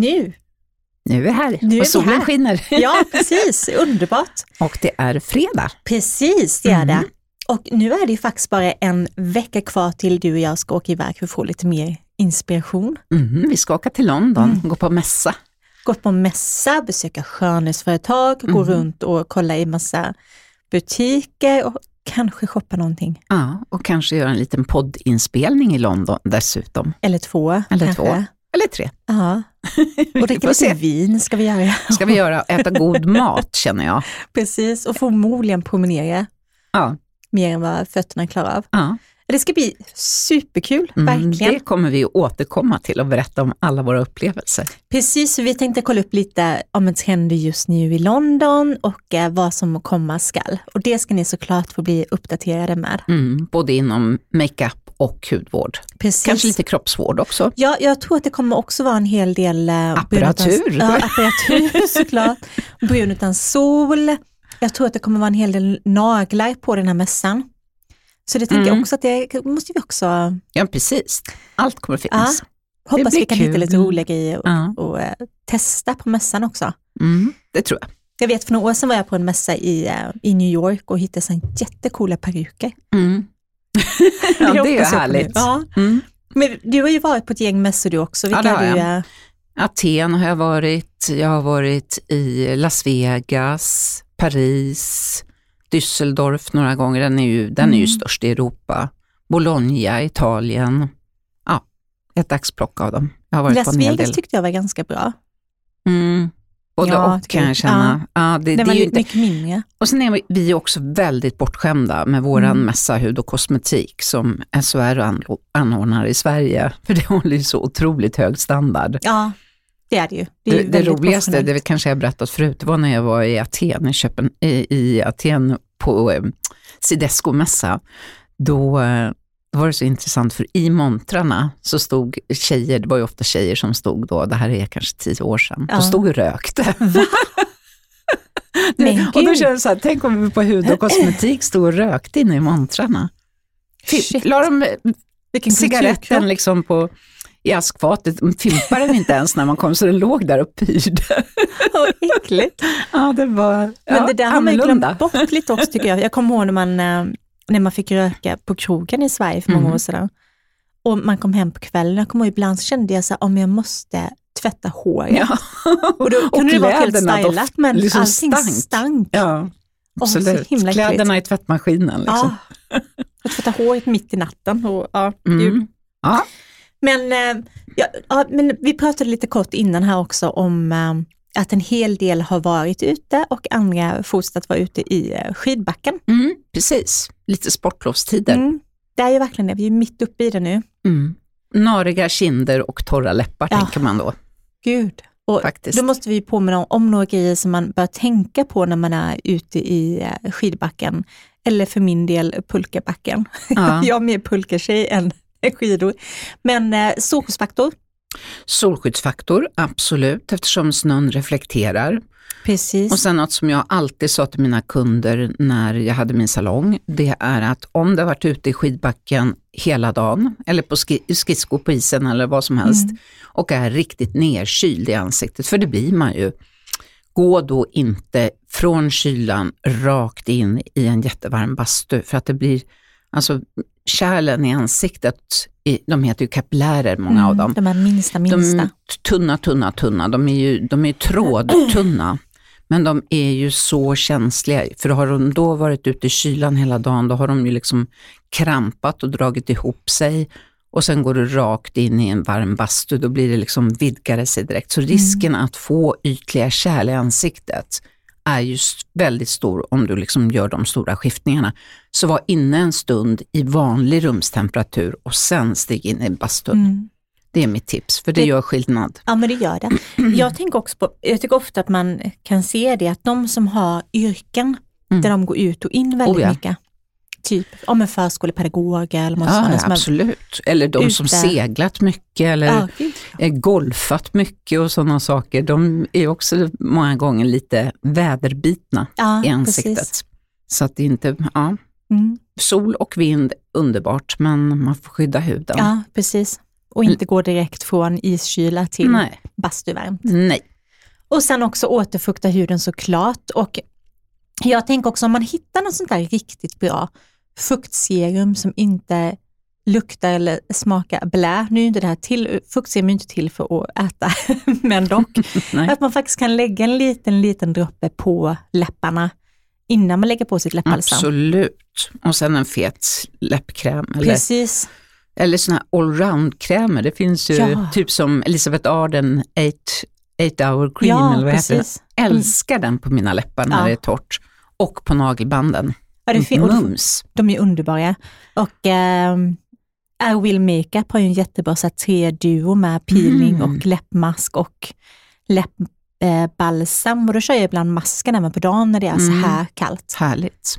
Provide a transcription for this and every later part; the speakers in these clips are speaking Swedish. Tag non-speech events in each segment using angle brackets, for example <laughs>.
Nu, Nu är vi här Nu och solen här. skiner. <laughs> <laughs> ja precis, underbart. Och det är fredag. Precis, det är Mm. det. Och nu är det faktiskt bara en vecka kvar till du och jag ska åka iväg för att få lite mer inspiration. Mhm, vi ska åka till London, Mm. gå på mässa. Gå på mässa, besöka skönhetsföretag, gå Mhm. runt och kolla i massa butiker och kanske shoppa någonting. Ja, och kanske göra en liten poddinspelning i London dessutom. Eller två. Eller kanske. två. Eller tre. Ja. <laughs> Och dricka lite vin ska vi göra. ska vi göra, äta god <laughs> mat känner jag. Precis, och förmodligen promenera Ja, mer än vad fötterna klarar av. ja. Det ska bli superkul, Mm, verkligen. det kommer vi att återkomma till och berätta om alla våra upplevelser. Precis, vi tänkte kolla upp lite om trender just nu i London och eh, vad som komma skall. Och det ska ni såklart få bli uppdaterade med. Mm, både inom makeup och hudvård. Precis. Kanske lite kroppsvård också. Ja, jag tror att det kommer också vara en hel del eh, Apparatur. utan, ja, apparatur <laughs> såklart. Brun utan sol. Jag tror att det kommer vara en hel del naglar på den här mässan. Så det tänker jag Mm. också att det måste vi också Ja, precis. Allt kommer att finnas. hoppas blir vi kan hitta kul. lite roliga grejer och, Ja. och eh, testa på mässan också. Mm, det tror jag. Jag vet för några år sedan var jag på en mässa i, eh, i New York och hittade sån jättecoola peruker. Mm. <laughs> ja, det är ju på härligt. Ja. Mm. Men du har ju varit på ett gäng mässor du också. Vilka Ja, det har jag. Aten har jag varit, jag har varit i Las Vegas, Paris, Düsseldorf några gånger, den är ju, den är ju Mm. störst i Europa. Bologna, Italien. Ja, ett axplock av dem. Jag har varit på Las en hel Vegas del. tyckte jag var ganska bra. Mm. Både Ja, och kan det- jag känna. Ja. det, Den det var är lite inte, mycket mindre. och sen är vi- också väldigt bortskämda med våran Mm. mässa hud och kosmetik som SHR anordnar i Sverige. <laughs> För det håller ju så otroligt hög standard. Ja, det är det ju. Det, är Det, det väldigt roligaste, det kanske jag berättat förut, det var när jag var i Aten, i, Köpen, i, i Aten på eh, Sidesco-mässa. Då, eh, då var det så intressant, för i montrarna så stod tjejer, det var ju ofta tjejer som stod då, det här är kanske tio år sedan, Ja. och stod och rökte. <laughs> <laughs> Men och då kände jag så här, tänk om vi på hud och kosmetik stod och rökte inne i montrarna. Shit. La de Vilken cigaretten kulturkrock. liksom på, i askfatet, de fimpade den inte ens när man kom, så den låg där och pyrde. <laughs> Vad äckligt. Ja, det var Men ja, det där har man annorlunda. glömt bort lite också tycker jag. Jag kommer ihåg när man, eh, när man fick röka på krogen i Sverige för många Mm. år sedan. Och man kom hem på kvällen. Jag kommer ihåg ibland så kände jag så här, om jag måste tvätta håret. Ja. <laughs> Och då kunde det vara helt stylat men liksom allting stank. stank. Ja, absolut. himla äckligt. Kläderna i tvättmaskinen. Liksom. Ja. <laughs> Att tvätta håret mitt i natten. Och, ja. Mm. Ja. Men, eh, ja, ja, men vi pratade lite kort innan här också om eh, att en hel del har varit ute och andra fortsatt vara ute i eh, skidbacken. Mm, precis, lite sportlovstider. Mm. Det är ju verkligen det, vi är mitt uppe i det nu. Mm. Nariga kinder och torra läppar Ja. tänker man då Gud. Och faktiskt. då måste vi påminna om, om några grejer som man bör tänka på när man är ute i eh, skidbacken. Eller för min del pulkabacken. Ja. <laughs> Jag är mer pulkatjej än <laughs> skidor. Men eh, solskyddsfaktor, Solskyddsfaktor, absolut, eftersom snön reflekterar. precis. Och sen något som jag alltid sa till mina kunder när jag hade min salong, det är att om har varit ute i skidbacken hela dagen, eller på ski- skridskor på isen eller vad som helst, Mm. och är riktigt nerkyld i ansiktet, för det blir man ju, gå då inte från kylan rakt in i en jättevarm bastu, för att det blir, alltså kärlen i ansiktet, de heter ju kapillärer, många av Mm, dem. De här minsta, minsta. De tunna, tunna, tunna. De är ju, de är ju trådtunna. Men de är ju så känsliga, för har de då varit ute i kylan hela dagen, då har de ju liksom krampat och dragit ihop sig och sen går du rakt in i en varm bastu, då blir det liksom vidgare sig direkt. Så risken att få ytliga kärl i ansiktet är ju väldigt stor om du liksom gör de stora skiftningarna. Så var inne en stund i vanlig rumstemperatur och sen stig in i bastun. Mm. Det är mitt tips, för det, Det- gör skillnad. Ja men det gör det. <clears throat> Jag tänker också på, jag tycker ofta att man kan se det att de som har yrken Mm. där de går ut och in väldigt Oh ja. mycket, typ om en förskolepedagoger eller Ja, motsvarande. som är- absolut. Eller de som ute. seglat mycket eller Ja, eh, golfat mycket och sådana saker. De är också många gånger lite väderbitna ja, i ansiktet. precis. Så att det inte, ja, Mm. sol och vind, underbart, men man får skydda huden. Ja, precis. och inte gå direkt från iskyla till Nej. bastuvarmt. Nej. Och sen också återfukta huden såklart. Och jag tänker också om man hittar något sånt där riktigt bra fuktserum som inte luktar eller smakar blä. Nu är inte det här till, fuktserum är inte till för att äta, <laughs> men dock. <laughs> Att man faktiskt kan lägga en liten, liten droppe på läpparna innan man lägger på sitt läppbalsam. Absolut. Och sen en fet läppkräm. Eller, Precis. eller såna här allround-krämer. Det finns ju Ja. typ som Elisabeth Arden 8 hour cream Ja, eller vad heter precis. det? Älskar den på mina läppar när Ja. det är torrt. Och på nagelbanden. Ja, det fin- Mums. de är underbara. Och ehm, I Will Makeup har ju en jättebra så här, tre duo med peeling Mm. och läppmask och läppbalsam. och då kör jag ibland masken även på dagen när det är Mm. så här kallt. Härligt.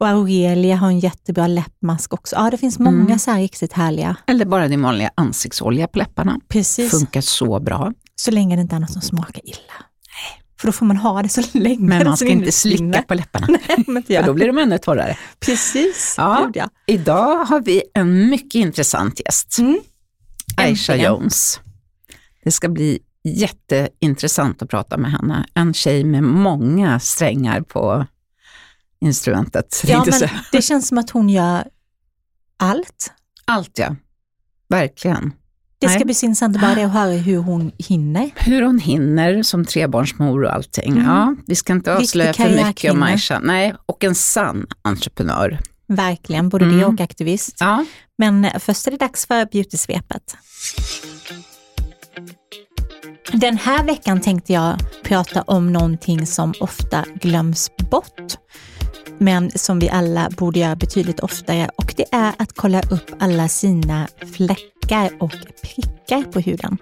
Och Aurelia har en jättebra läppmask också. Ja, det finns många Mm. så här riktigt härliga. Eller bara din vanliga ansiktsolja på läpparna. Precis, Funkar så bra. så länge det inte är något som smakar illa. För då får man ha det så <laughs> länge. Men man ska inte slicka på läpparna. Nej, För då blir de ännu torrare. Precis, Ja. Ja. Idag har vi en mycket intressant gäst. Mm. Aisha Äntligen. Jones. Det ska bli jätteintressant att prata med henne. En tjej med många strängar på instrumentet. Ja, men det känns som att hon gör allt. Allt ja, verkligen. Det ska bli intressant att bara det att höra hur hon hinner. Hur hon hinner som trebarnsmor och allting. Mm. Ja, vi ska inte avslöja för mycket om. Aisha. Nej, och en sann entreprenör. Verkligen, både det Mm. och aktivist. Ja, Men först är det dags för beautysvepet. Den här veckan tänkte jag prata om någonting som ofta glöms bort, men som vi alla borde göra betydligt oftare och det är att kolla upp alla sina fläckar och prickar på huden.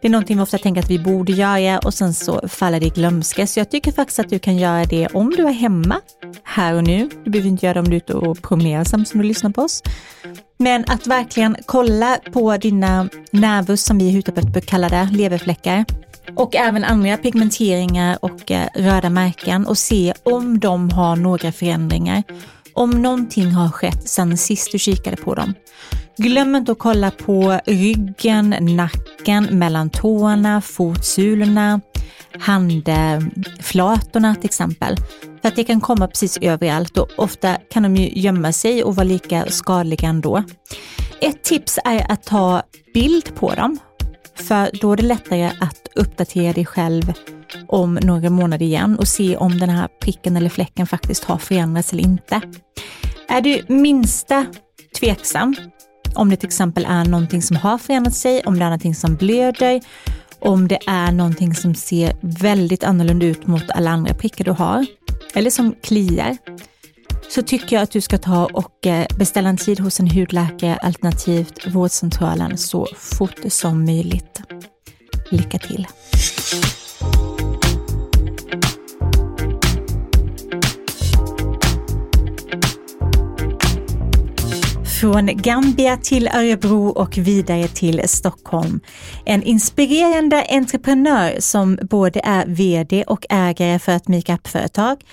Det är någonting vi ofta tänker att vi borde göra och sen så faller det i glömska. Så jag tycker faktiskt att du kan göra det om du är hemma, här och nu. Du behöver inte göra det om du är ute och promenerar samtidigt som du lyssnar på oss. Men att verkligen kolla på dina nervus, som vi i hudterapeuter kallar det, leverfläckar, och även andra pigmenteringar och eh, röda märken och se om de har några förändringar. Om någonting har skett sedan sist du kikade på dem. Glöm inte att kolla på ryggen, nacken, mellan tårna, fotsulorna, handflatorna till exempel. För att det kan komma precis överallt och ofta kan de ju gömma sig och vara lika skadliga ändå. Ett tips är att ta bild på dem, för då är det lättare att uppdatera dig själv om några månader igen och se om den här pricken eller fläcken faktiskt har förändrats eller inte. Är du minsta tveksam, om det till exempel är någonting som har förändrat sig, om det är någonting som blöder, om det är någonting som ser väldigt annorlunda ut mot alla andra prickar du har, eller som kliar, så tycker jag att du ska ta och eh, beställa en tid hos en hudläkare alternativt vårdcentralen så fort som möjligt. Lycka till! Från Gambia till Örebro och vidare till Stockholm. En inspirerande entreprenör som både är VD och ägare för ett makeupföretag,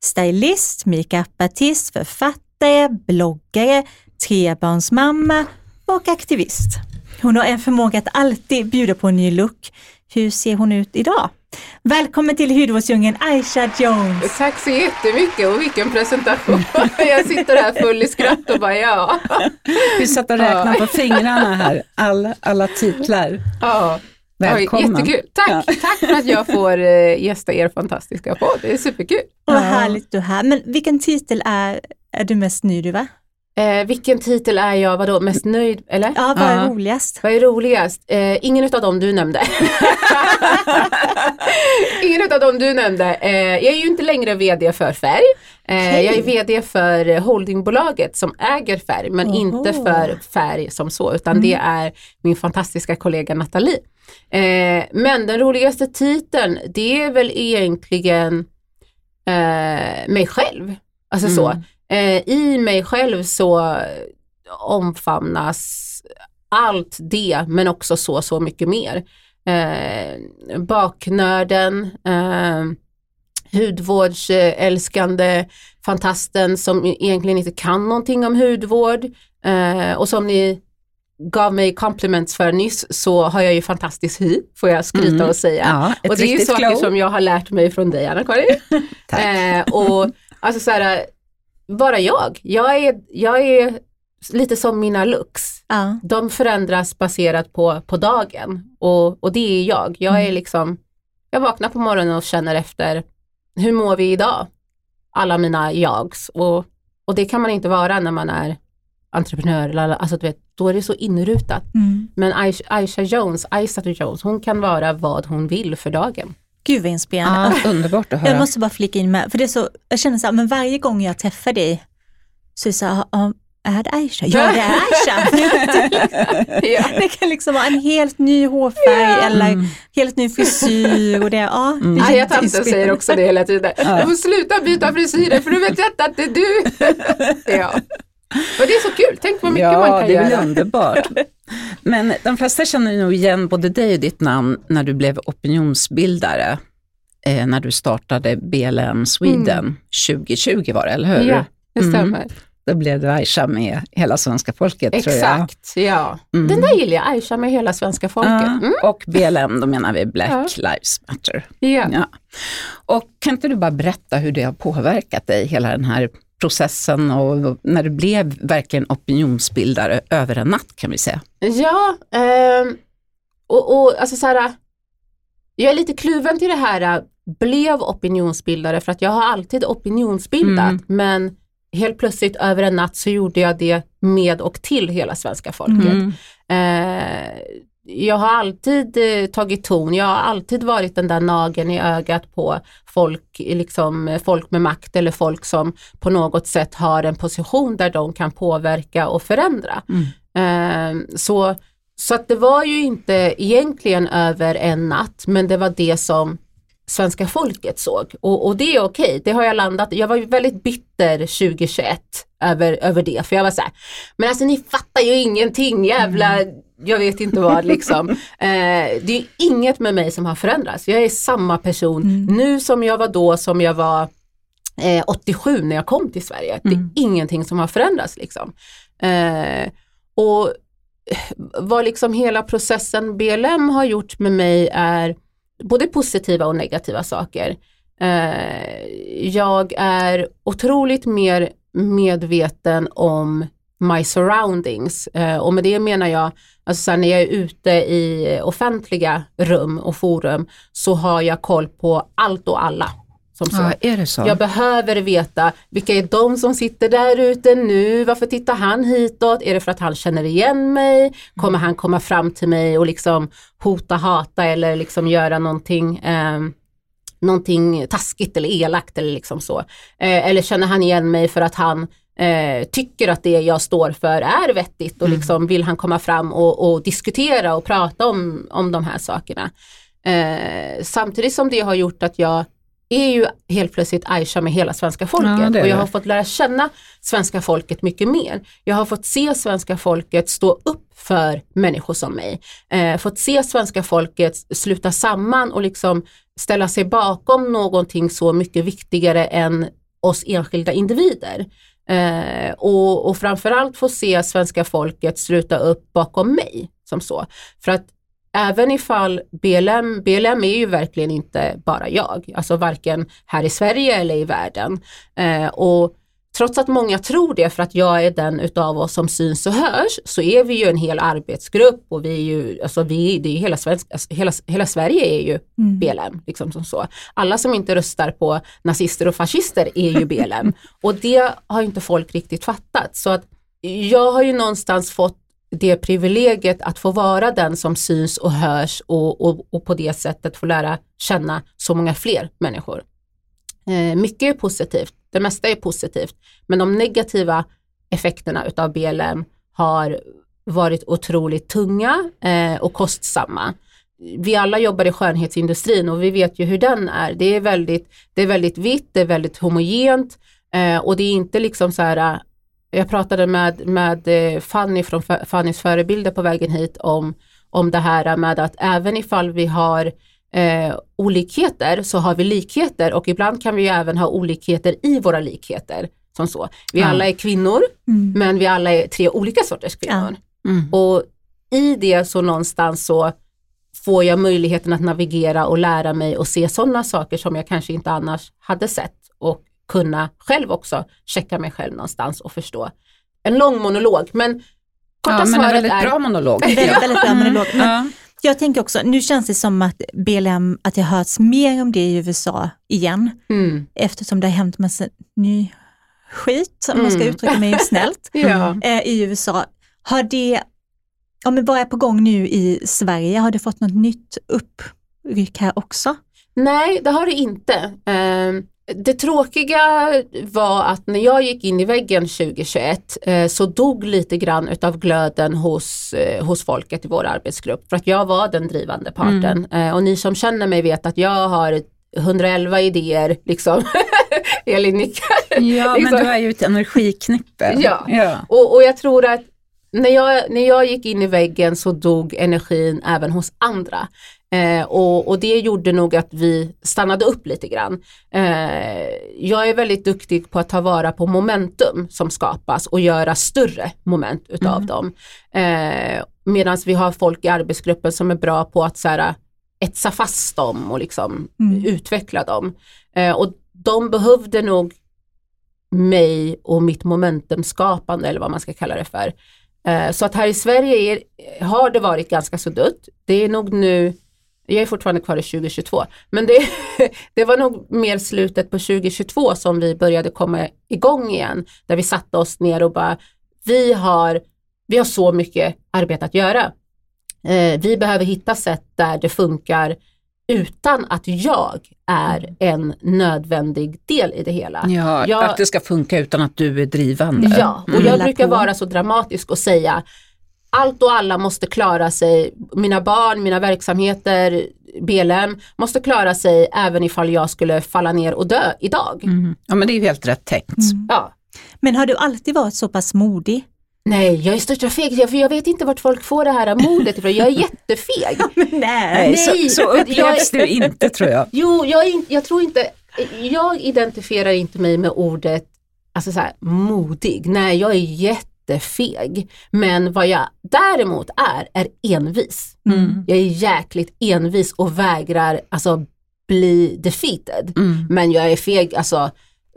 stylist, makeupartist, författare, bloggare, trebarnsmamma och aktivist. Hon har en förmåga att alltid bjuda på en ny look. Hur ser hon ut idag? Välkommen till hudvårdsdjungeln Aisha Jones. Tack så jättemycket och vilken presentation. <laughs> Jag sitter här full i skratt och bara ja. vi satt och räknade på fingrarna här, alla, alla titlar. ja. Välkommen. Ja, jättekul. Tack, tack för att jag får eh, gästa er fantastiska podd. Det är superkul. Vad Ja. härligt du är här. Men vilken titel är, är du mest nöjd över? Eh, vilken titel är jag vadå, mest nöjd eller? Ja, vad är Ja. roligast? Vad är roligast? Eh, ingen av dem du nämnde. <laughs> ingen av dem du nämnde. Eh, jag är ju inte längre VD för Färg. Eh, Okej. Jag är VD för holdingbolaget som äger Färg men Oho. inte för Färg som så utan det är min fantastiska kollega Nathalie. Eh, men den roligaste titeln det är väl egentligen eh, mig själv. Alltså så. Mm. Eh, I mig själv så omfamnas allt det men också så, så mycket mer. Eh, baknörden, eh, hudvårdsälskande fantasten som egentligen inte kan någonting om hudvård eh, och som ni gav mig compliments för nyss så har jag ju fantastisk hy, får jag skryta Mm. och säga. Ja, och det är ju saker glow. som jag har lärt mig från dig Anna-Karin. <laughs> Eh, och alltså så här, bara jag. Jag är, jag är lite som mina looks. Ja. De förändras baserat på, på dagen och, och det är jag. Jag Mm. är liksom, jag vaknar på morgonen och känner efter, hur mår vi idag? Alla mina jags och, och det kan man inte vara när man är entreprenör, eller, alltså du vet, då är det så inrutat. Mm. Men Aisha, Aisha Jones, Aisha Jones, hon kan vara vad hon vill för dagen. Gud vad inspirerande. Ja, underbart att höra. Jag måste bara flika in med, för det är så, jag känner så här, men varje gång jag träffar dig så är det så här, ja, är det Aisha? Ja det är Aisha. <laughs> Ja. det kan liksom vara en helt ny hårfärg Ja. eller Mm. helt ny frisyr och det, ja. det är Arga tanten jätteinspirerande. säger också det hela tiden. Du får sluta byta frisyrer för du vet inte att det är du. <laughs> ja. Och det är så kul, tänk vad mycket man Ja, kan det är väl göra. underbart. <laughs> Men de flesta känner nog igen både dig och ditt namn när du blev opinionsbildare, eh, när du startade BLM Sweden 2020 var det, eller hur? Mm. Ja, det Mm. stämmer. Då blev du Aisha med hela svenska folket tror jag. Exakt, ja. Mm. Den där gillar jag, Aisha med hela svenska folket. Ja, Mm. Och BLM, då menar vi Black Ja. Lives Matter. Ja. Ja. Och kan inte du bara berätta hur det har påverkat dig, hela den här processen och när du blev verkligen opinionsbildare över en natt kan vi säga. Ja, ehm, och, och alltså så här, jag är lite kluven till det här, äh, blev opinionsbildare för att jag har alltid opinionsbildat Mm. men helt plötsligt över en natt så gjorde jag det med och till hela svenska folket. Mm. Eh, jag har alltid eh, tagit ton, jag har alltid varit den där nageln i ögat på folk, liksom, folk med makt eller folk som på något sätt har en position där de kan påverka och förändra. Mm. Eh, så så att det var ju inte egentligen över en natt men det var det som svenska folket såg och, och det är okej, det har jag landat Jag var ju väldigt bitter 2021 över, över det för jag var så här, men alltså ni fattar ju ingenting jävla, jag vet inte vad liksom. <laughs> Eh, det är inget med mig som har förändrats, jag är samma person Mm. nu som jag var då som jag var eh, 87 när jag kom till Sverige. Det är Mm. ingenting som har förändrats liksom. Eh, och vad liksom hela processen BLM har gjort med mig är både positiva och negativa saker. Eh, jag är otroligt mer medveten om my surroundings eh, och med det menar jag, alltså så när jag är ute i offentliga rum och forum så har jag koll på allt och alla. Ja, är det så? Jag behöver veta vilka är de som sitter där ute nu, varför tittar han hitåt, är det för att han känner igen mig, kommer han komma fram till mig och liksom hota, hata eller liksom göra någonting eh, någonting taskigt eller elakt eller liksom så. Eh, eller känner han igen mig för att han eh, tycker att det jag står för är vettigt och liksom vill han komma fram och, och diskutera och prata om, om de här sakerna. Eh, samtidigt som det har gjort att jag är ju helt plötsligt Aisha med hela svenska folket Ja, och jag har fått lära känna svenska folket mycket mer. Jag har fått se svenska folket stå upp för människor som mig. Eh, fått se svenska folket sluta samman och liksom ställa sig bakom någonting så mycket viktigare än oss enskilda individer. Eh, och, och framförallt få se svenska folket sluta upp bakom mig som så. För att även ifall BLM, BLM är ju verkligen inte bara jag, alltså varken här i Sverige eller i världen. Eh, och trots att många tror det för att jag är den utav oss som syns och hörs så är vi ju en hel arbetsgrupp och vi är ju, alltså vi, det är hela, svensk, alltså hela, hela Sverige är ju Mm. BLM. Liksom som så. Alla som inte röstar på nazister och fascister är ju BLM <laughs> och det har inte folk riktigt fattat. Så att jag har ju någonstans fått det privilegiet att få vara den som syns och hörs och, och, och på det sättet få lära känna så många fler människor. Eh, mycket är positivt, det mesta är positivt, men de negativa effekterna utav BLM har varit otroligt tunga eh, och kostsamma. Vi alla jobbar i skönhetsindustrin och vi vet ju hur den är. Det är väldigt, det är väldigt vitt, det är väldigt homogent eh, och det är inte liksom så här eh, jag pratade med, med eh, Fanny från Fannys förebilder på vägen hit om, om det här med att även ifall vi har eh, olikheter så har vi likheter och ibland kan vi ju även ha olikheter i våra likheter. Som så. Vi Ja. alla är kvinnor Mm. men vi alla är tre olika sorters kvinnor. Mm. Och i det så någonstans så får jag möjligheten att navigera och lära mig och se sådana saker som jag kanske inte annars hade sett och kunna själv också checka mig själv någonstans och förstå. En lång monolog men korta Ja, men en svaret väldigt är bra monolog. <laughs> Väldigt, väldigt bra monolog. Men Ja. Jag tänker också, nu känns det som att BLM, att det hörts mer om det i USA igen, mm, eftersom det har hänt massa ny skit, om man ska Mm. uttrycka mig <laughs> snällt, ja. eh, i USA. Har det, om det bara är på gång nu i Sverige, har det fått något nytt uppryck här också? Nej, det har det inte. Ehm, Det tråkiga var att när jag gick in i väggen 2021 eh, så dog lite grann utav glöden hos, eh, hos folket i vår arbetsgrupp för att jag var den drivande parten. Eh, Och ni som känner mig vet att jag har 111 idéer, liksom. <laughs> Elin nickar. Ja, men Liksom. du är ju ett energiknippe. Ja. ja. Och, och jag tror att när jag, när jag gick in i väggen så dog energin även hos andra. Eh, och, och det gjorde nog att vi stannade upp lite grann. Eh, jag är väldigt duktig på att ta vara på momentum som skapas och göra större moment utav Mm. dem. Eh, Medan vi har folk i arbetsgruppen som är bra på att så här, etsa fast dem och liksom Mm. utveckla dem. Eh, och de behövde nog mig och mitt momentumskapande eller vad man ska kalla det för. Eh, Så att här i Sverige är, har det varit ganska så dött. Det är nog nu, jag är fortfarande kvar i 2022, men det, <laughs> det var nog mer slutet på 2022 som vi började komma igång igen. Där vi satte oss ner och bara, vi har, vi har så mycket arbete att göra. Eh, Vi behöver hitta sätt där det funkar utan att jag är en nödvändig del i det hela. Ja, Jag- att det ska funka utan att du är drivande. Ja, och Mm. jag Fylla brukar på. vara så dramatisk och säga allt och alla måste klara sig, mina barn, mina verksamheter, BLM måste klara sig även ifall jag skulle falla ner och dö idag. Mm. Ja, men det är ju helt rätt tänkt. Mm. Ja. Men har du alltid varit så pass modig? Nej, jag är största feg, för jag vet inte vart folk får det här modet ifrån. Jag är jättefeg. <laughs> Nej. Nej, så, Nej, så men upplevs du inte tror jag. Jo, jag, in, jag tror inte, jag identifierar inte mig med ordet alltså så här, modig. Nej, jag är jättefeg. Men vad jag däremot är, är envis. Mm. Jag är jäkligt envis och vägrar alltså bli defeated. Mm. Men jag är feg, alltså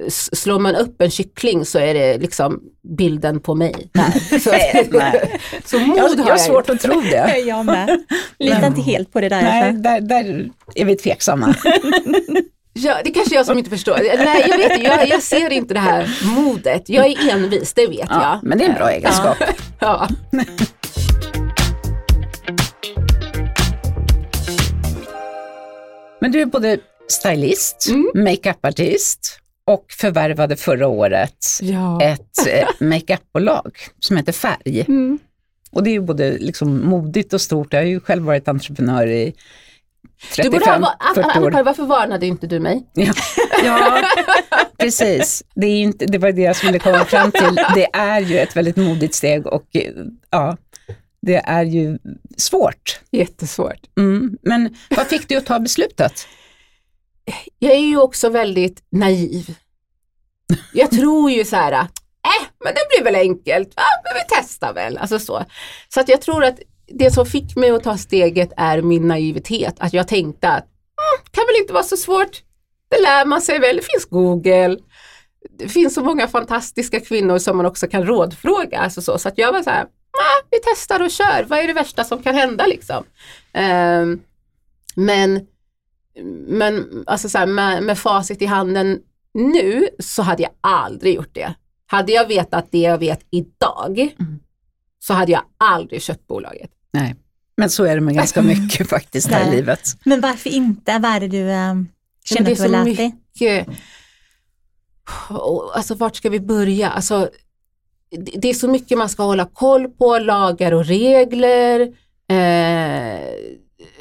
slår man upp en kyckling så är det liksom bilden på mig där. <laughs> <laughs> Så, Nej. så mod Jag, har jag har jag svårt att tro det. <laughs> Jag med. Litar inte helt på det där. Nej, Jesper. där, där är vi tveksamma. Ja, det kanske är jag som inte förstår. Nej, jag vet jag, jag ser inte det här modet. Jag är envis, det vet Ja, jag. men det är en bra egenskap. Ja. Men du är både stylist, Mm. makeupartist och förvärvade förra året ja. ett eh, makeupbolag som heter Färg. Mm. Och det är ju både liksom modigt och stort. Jag har ju själv varit entreprenör i Du borde ha, 35-40 år. Varför varnade inte du mig? Ja, <laughs> ja precis. Det, är inte, det var det jag skulle komma fram till. Det är ju ett väldigt modigt steg och ja, det är ju svårt. Jättesvårt. Mm. Men vad fick du att ta beslutet? Jag är ju också väldigt naiv. Jag tror ju så här, äh, men det blir väl enkelt, ja, men vi testar väl. Alltså så. så att jag tror att det som fick mig att ta steget är min naivitet. Att jag tänkte att mm, kan väl inte vara så svårt. Det lär man sig väl, det finns Google. Det finns så många fantastiska kvinnor som man också kan rådfråga. Alltså så. så att jag var så här, ah, vi testar och kör, vad är det värsta som kan hända liksom. Ehm, men men alltså så här, med, med facit i handen nu så hade jag aldrig gjort det. Hade jag vetat det jag vet idag Mm så hade jag aldrig köpt bolaget. Nej, men så är det med <laughs> ganska mycket faktiskt här i livet. Men varför inte? Vad är det du äh, känner det att är du har så lärt dig? mycket, alltså vart ska vi börja? Alltså, det, det är så mycket man ska hålla koll på, lagar och regler. Eh,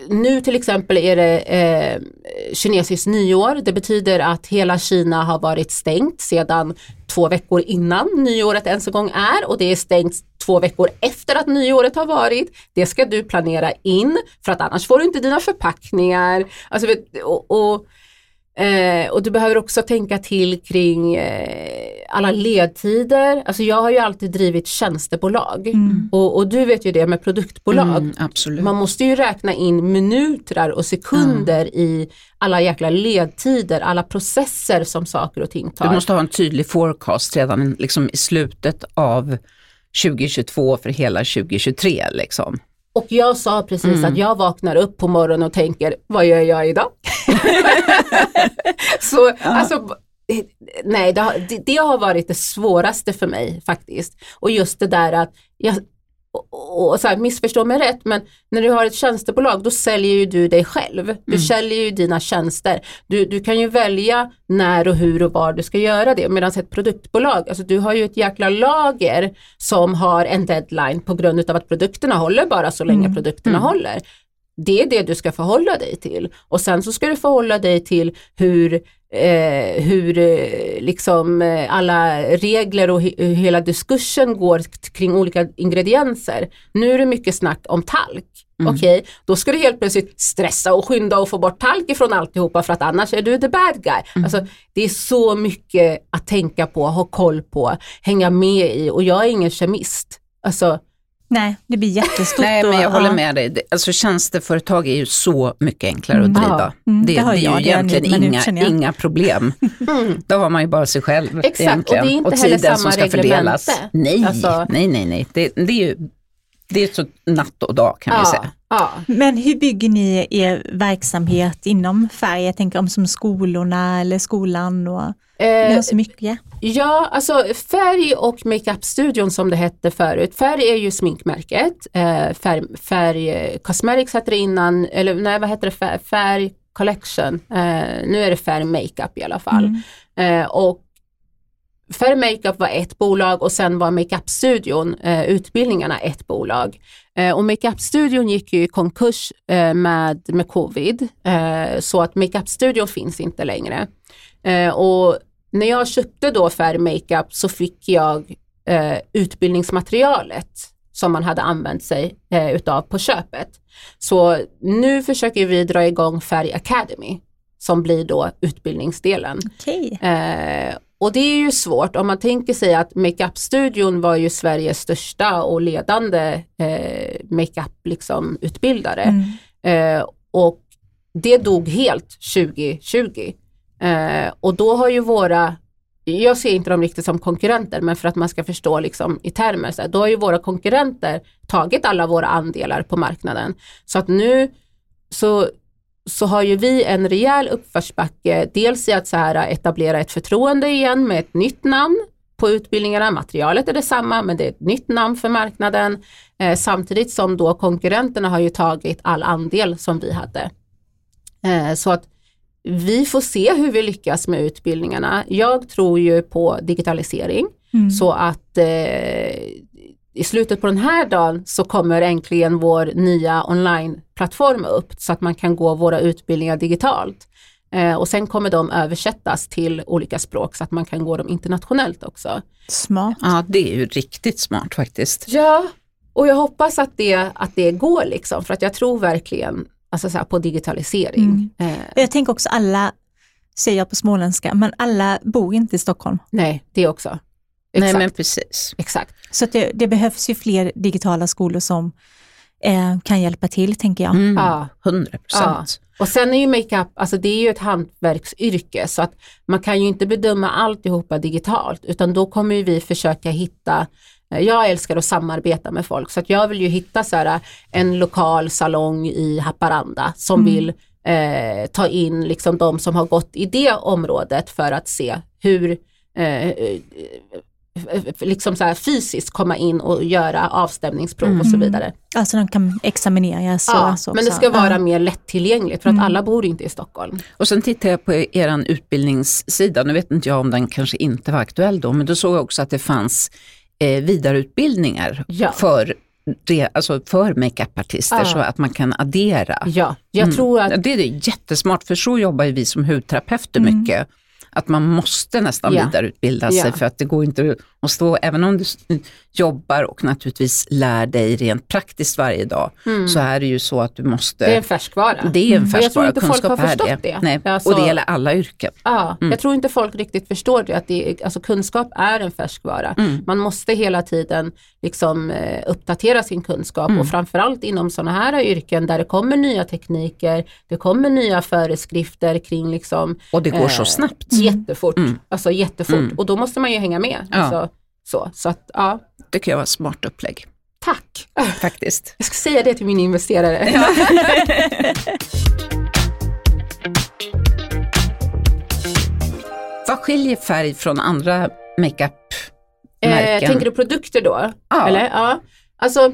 nu till exempel är det eh, kinesiskt nyår. Det betyder att hela Kina har varit stängt sedan två veckor innan nyåret ens en gång är och det är stängt två veckor efter att nyåret har varit. Det ska du planera in för att annars får du inte dina förpackningar. Alltså, och, och Eh, och du behöver också tänka till kring eh, alla ledtider. Alltså jag har ju alltid drivit tjänstebolag Mm. och, och du vet ju det med produktbolag. Mm, absolut. Man måste ju räkna in minuter och sekunder i alla jäkla ledtider, alla processer som saker och ting tar. Du måste ha en tydlig forecast redan liksom i slutet av 2022 för hela 2023. Liksom. Och jag sa precis Mm. att jag vaknar upp på morgonen och tänker, vad gör jag idag? <laughs> så alltså, nej, det har, det, det har varit det svåraste för mig faktiskt. Och just det där att, jag, och, och så här, missförstå mig rätt, men när du har ett tjänstebolag då säljer ju du dig själv. Du säljer ju dina tjänster. Du, du kan ju välja när och hur och var du ska göra det. Medan ett produktbolag, alltså du har ju ett jäkla lager som har en deadline på grund av att produkterna håller bara så länge produkterna håller. Det är det du ska förhålla dig till. Och sen så ska du förhålla dig till hur, eh, hur eh, liksom eh, alla regler och he- hela diskursen går kring olika ingredienser. Nu är det mycket snack om talk. Okej, då ska du helt plötsligt stressa och skynda och få bort talk ifrån alltihopa för att annars är du the bad guy. Alltså, det är så mycket att tänka på, ha koll på, hänga med i och jag är ingen kemist. Alltså, Nej, det blir jättestort. Nej, men jag och- håller med dig. Alltså, tjänsteföretag är ju så mycket enklare att Mm. driva. Mm, det, det har det är jag ju det egentligen nu inga, inga problem. Då har man ju bara sig själv Exakt, och det är egentligen. inte heller tiden samma som ska fördelas. reglemente. Nej, Alltså- nej, nej, nej. Det, det är ju det är så natt och dag kan vi ja, säga. ja. Men hur bygger ni er verksamhet inom färg? Jag tänker om som skolorna eller skolan och Eh, har så mycket. Ja, alltså Färg och Makeup-studion som det hette förut. Färg är ju sminkmärket. Eh, färg, färg eh, Cosmetics hette det innan, eller nej vad heter det, färg, färg Collection. Eh, nu är det Färg Makeup i alla fall. Eh, och Färg Makeup var ett bolag och sen var Makeup-studion, eh, utbildningarna ett bolag. Eh, och Makeup-studion gick ju i konkurs med, med covid, så att Makeup-studion finns inte längre. Eh, och när jag köpte då Färg Makeup så fick jag eh, utbildningsmaterialet som man hade använt sig eh, utav på köpet. Så nu försöker vi dra igång Färg Academy som blir då utbildningsdelen. Okej. Eh, och det är ju svårt om man tänker sig att Makeup-studion var ju Sveriges största och ledande eh, makeup liksom, utbildare. Mm. Eh, och det dog helt 2020. Eh, och då har ju våra, jag ser inte dem riktigt som konkurrenter, men för att man ska förstå liksom i termer, så här, då har ju våra konkurrenter tagit alla våra andelar på marknaden. Så att nu så, så har ju vi en rejäl uppförsbacke, dels i att så här etablera ett förtroende igen med ett nytt namn på utbildningarna. Materialet är detsamma men det är ett nytt namn för marknaden. Eh, samtidigt som då konkurrenterna har ju tagit all andel som vi hade. Eh, så att vi får se hur vi lyckas med utbildningarna. Jag tror ju på digitalisering Mm. så att eh, i slutet på den här dagen så kommer äntligen vår nya onlineplattform upp så att man kan gå våra utbildningar digitalt. Eh, och sen kommer de översättas till olika språk så att man kan gå dem internationellt också. Smart. Ja, det är ju riktigt smart faktiskt. Ja, och jag hoppas att det, att det går liksom för att jag tror verkligen alltså så här, på digitalisering. Eh, Jag tänker också alla, säger jag på småländska, men alla bor inte i Stockholm. nej, det också. Nej, Exakt. men precis. exakt. Så att det, det behövs ju fler digitala skolor som eh, kan hjälpa till, tänker jag. Mm, Ja. 100 procent. Och sen är ju makeup, alltså det är ju ett hantverksyrke så att man kan ju inte bedöma alltihopa digitalt utan då kommer ju vi försöka hitta jag älskar att samarbeta med folk så att jag vill ju hitta så här, en lokal salong i Haparanda som Mm. vill eh, ta in liksom de som har gått i det området för att se hur eh, eh, liksom så här fysiskt komma in och göra avstämningsprov och så vidare. Alltså de kan examineras. Ja, så men det ska vara Ja. mer lättillgängligt för att alla bor inte i Stockholm. Och sen tittar jag på er utbildningssida, nu vet inte jag om den kanske inte var aktuell då, men då såg jag också att det fanns eh, vidareutbildningar Ja. för, det, alltså för makeupartister Ja. så att man kan addera. Ja, jag tror att Det är jättesmart, för så jobbar ju vi som hudterapeuter mycket. Att man måste nästan Ja. vidareutbilda sig Ja. för att det går inte att stå, även om du jobbar och naturligtvis lär dig rent praktiskt varje dag, så är det ju så att du måste Mm. Det är en färskvara. det är en Och jag tror färskvara, inte folk kunskap har är förstått det. det. Nej. Alltså- och det gäller alla yrken. Ja, Mm. jag tror inte folk riktigt förstår det, att det är, alltså kunskap är en färskvara. Mm. Man måste hela tiden liksom, eh, uppdatera sin kunskap Mm. och framförallt inom sådana här yrken där det kommer nya tekniker, det kommer nya föreskrifter kring liksom, Och det går Eh, så snabbt. Jättefort. Mm. Alltså jättefort Mm. och då måste man ju hänga med. Ja. Alltså, så, så att, ja, tycker jag var ett smart upplägg tack. <laughs> faktiskt. Jag ska säga det till min investerare. <laughs> Vad skiljer färg från andra Eh, makeup-märken? tänker du produkter då? Ja. Eller? Ja. Alltså,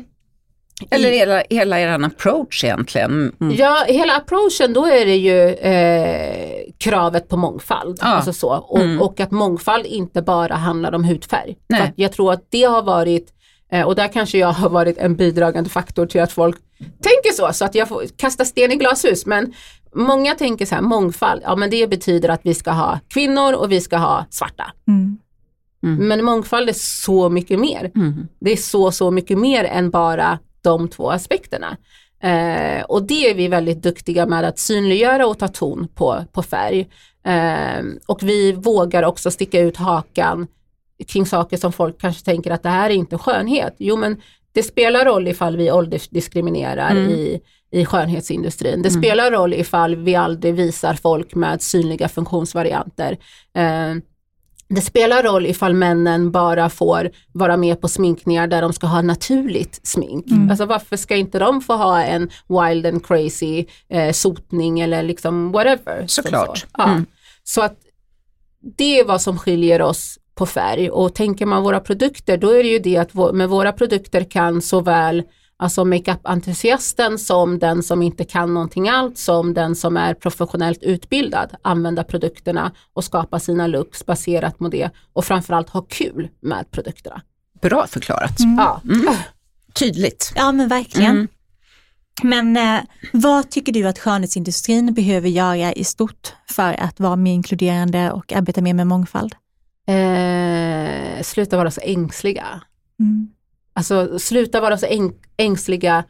Eller hela, hela er approach egentligen? Mm. Ja, hela approachen då är det ju eh, kravet på mångfald. Ja. Alltså så. Och, Mm. och att mångfald inte bara handlar om hudfärg. Nej. För att jag tror att det har varit, eh, och där kanske jag har varit en bidragande faktor till att folk tänker så, så att jag får kasta sten i glashus. Men många tänker så här, mångfald, ja men det betyder att vi ska ha kvinnor och vi ska ha svarta. Mm. Men mångfald är så mycket mer. Mm. Det är så, så mycket mer än bara de två aspekterna. Eh, och det är vi väldigt duktiga med att synliggöra och ta ton på, på färg. Eh, och vi vågar också sticka ut hakan kring saker som folk kanske tänker att det här är inte skönhet. Jo men det spelar roll ifall vi åldersdiskriminerar Mm. i, i skönhetsindustrin. Det spelar roll ifall vi aldrig visar folk med synliga funktionsvarianter. Eh, det spelar roll ifall männen bara får vara med på sminkningar där de ska ha naturligt smink. Alltså varför ska inte de få ha en wild and crazy eh, sotning eller liksom whatever. Såklart. Så. Ja. Mm. så att det är vad som skiljer oss på färg och tänker man våra produkter då är det ju det att vå- med våra produkter kan såväl alltså makeup-entusiasten som den som inte kan någonting allt som den som är professionellt utbildad använda produkterna och skapa sina looks baserat på det och framförallt ha kul med produkterna. Bra förklarat. Ja. Tydligt. Ja men verkligen. Mm. Men eh, vad tycker du att skönhetsindustrin behöver göra i stort för att vara mer inkluderande och arbeta mer med mångfald? Eh, sluta vara så ängsliga. Mm. Alltså sluta vara så äng- ängsliga,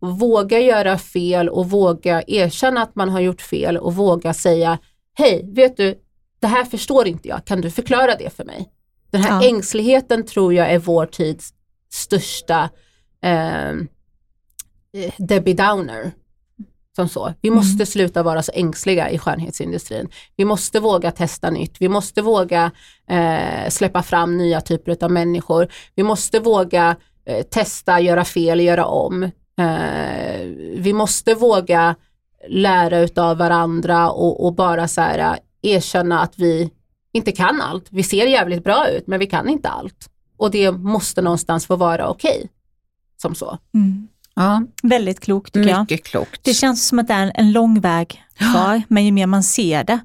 våga göra fel och våga erkänna att man har gjort fel och våga säga hej, vet du, det här förstår inte jag, kan du förklara det för mig? Den här Ja. ängsligheten tror jag är vår tids största eh, eh, Debbie Downer. Som så. Vi måste sluta vara så ängsliga i skönhetsindustrin. Vi måste våga testa nytt. Vi måste våga eh, släppa fram nya typer av människor. Vi måste våga eh, testa, göra fel, göra om. Eh, vi måste våga lära utav varandra och, och bara så här, eh, erkänna att vi inte kan allt. Vi ser jävligt bra ut men vi kan inte allt. Och det måste någonstans få vara okej. Som så. Mm. Ja, Väldigt klokt tycker jag. mycket klokt. Det känns som att det är en, en lång väg kvar, men ju mer man ser det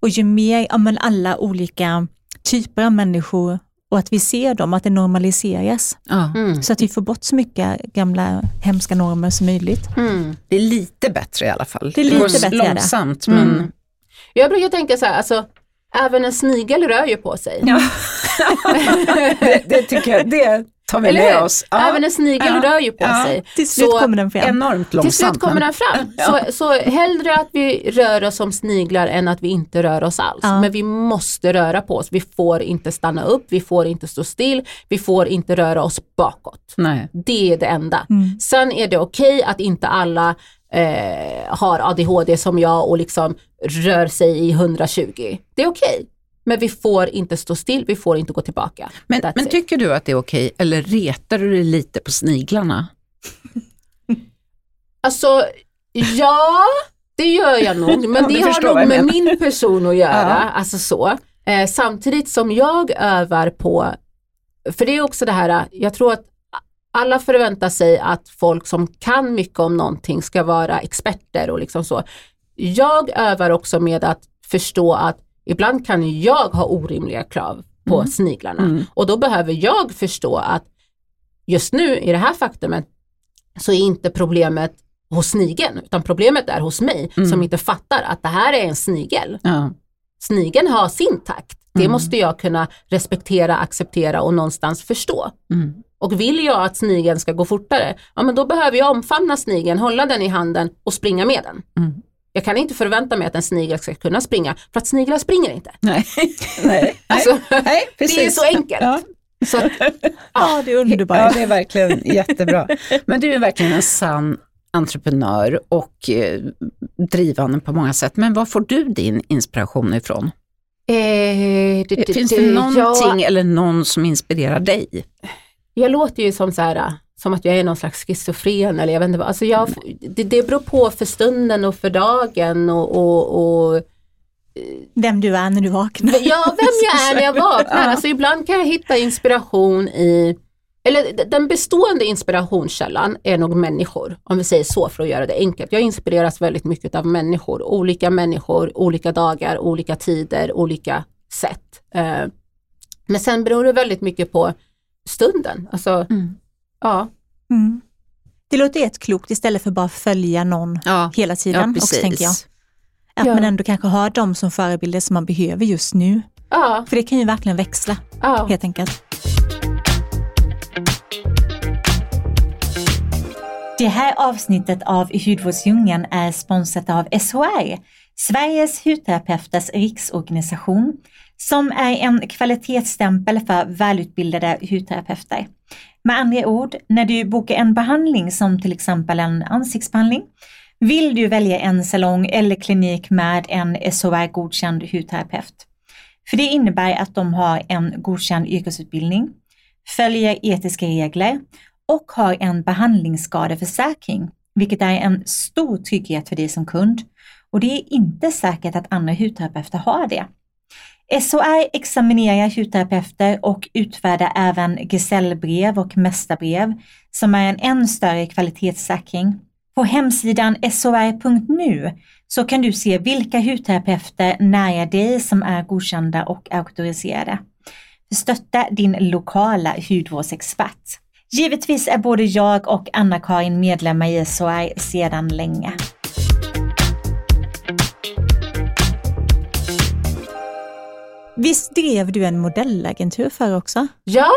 och ju mer ja, men alla olika typer av människor och att vi ser dem, att det normaliseras. Ja. Mm. Så att vi får bort så mycket gamla hemska normer som möjligt. Mm. Det är lite bättre i alla fall. Det är lite går bättre, är det. långsamt men Mm. Jag brukar tänka så här, alltså, även en snigel rör ju på sig. Ja. <laughs> det, det tycker jag, det tar vi Eller med hur? oss. Ja. Även en snigel Ja. rör ju på Ja. sig. Till slut Så kommer den fram. Enormt Till långsamt. slut kommer den fram. Ja. Så, så hellre att vi rör oss som sniglar än att vi inte rör oss alls. Ja. Men vi måste röra på oss. Vi får inte stanna upp, vi får inte stå still, vi får inte röra oss bakåt. Nej. Det är det enda. Mm. Sen är det okej att inte alla eh, har ADHD som jag och liksom rör sig i 120. Det är okej. Men vi får inte stå still, vi får inte gå tillbaka. Men, men tycker du att det är okej eller retar du dig lite på sniglarna? <laughs> Alltså, ja, det gör jag nog. <laughs> Men det har nog med min person att göra. Ja. Alltså så. Eh, samtidigt som jag övar på, för det är också det här, jag tror att alla förväntar sig att folk som kan mycket om någonting ska vara experter och liksom så. Jag övar också med att förstå att ibland kan jag ha orimliga krav på Mm. sniglarna Mm. och då behöver jag förstå att just nu i det här faktumet så är inte problemet hos snigeln utan problemet är hos mig Mm. som inte fattar att det här är en snigel. Ja. snigeln har sin takt. Det Mm. måste jag kunna respektera, acceptera och någonstans förstå. Mm. Och vill jag att snigeln ska gå fortare, ja men då behöver jag omfamna snigeln, hålla den i handen och springa med den. Jag kan inte förvänta mig att en snigel ska kunna springa, för att sniglar springer inte. Nej, <laughs> nej, Alltså, nej, precis. <laughs> det är så enkelt. Ja. Så att, <laughs> Ja, det är Ja, underbart. det är verkligen jättebra. Men du är verkligen en sann entreprenör och eh, drivande på många sätt. Men var får du din inspiration ifrån? eh, det, Finns det ja, någonting eller någon som inspirerar dig? Jag låter ju som så här, som att jag är någon slags schizofren eller jag vet inte vad. Alltså jag, det, det beror på för stunden och för dagen och, och, och Vem du är när du vaknar. ja, vem jag är när jag <laughs> vaknar. Alltså ibland kan jag hitta inspiration i, eller den bestående inspirationskällan är nog människor, om vi säger så för att göra det enkelt. Jag inspireras väldigt mycket av människor, olika människor, olika dagar, olika tider, olika sätt. Eh, Men sen beror det väldigt mycket på stunden. Alltså, ja. Mm. Det låter jätteklokt istället för bara följa någon Ja, hela tiden. också, tänker jag. Att Ja. man ändå kanske har dem som förebilder som man behöver just nu. Ja, För det kan ju verkligen växla, ja. helt enkelt. Det här avsnittet av Hudvårdsdjungeln är sponsrat av SHR, Sveriges hudterapeuters riksorganisation, som är en kvalitetsstämpel för välutbildade hudterapeuter. Med andra ord, när du bokar en behandling som till exempel en ansiktsbehandling, vill du välja en salong eller klinik med en SHR-godkänd hudterapeut. För det innebär att de har en godkänd yrkesutbildning, följer etiska regler och har en behandlingsskadeförsäkring, vilket är en stor trygghet för dig som kund. Och det är inte säkert att andra hudterapeuter har det. SHR examinerar hudterapeuter och utfärdar även gesällbrev och mästarbrev som är en än större kvalitetssäkring. På hemsidan shr.nu så kan du se vilka hudterapeuter nära dig som är godkända och auktoriserade. Stötta din lokala hudvårdsexpert. Givetvis är både jag och Anna-Karin medlemmar i SHR sedan länge. Visst drev du en modellagentur för också? ja.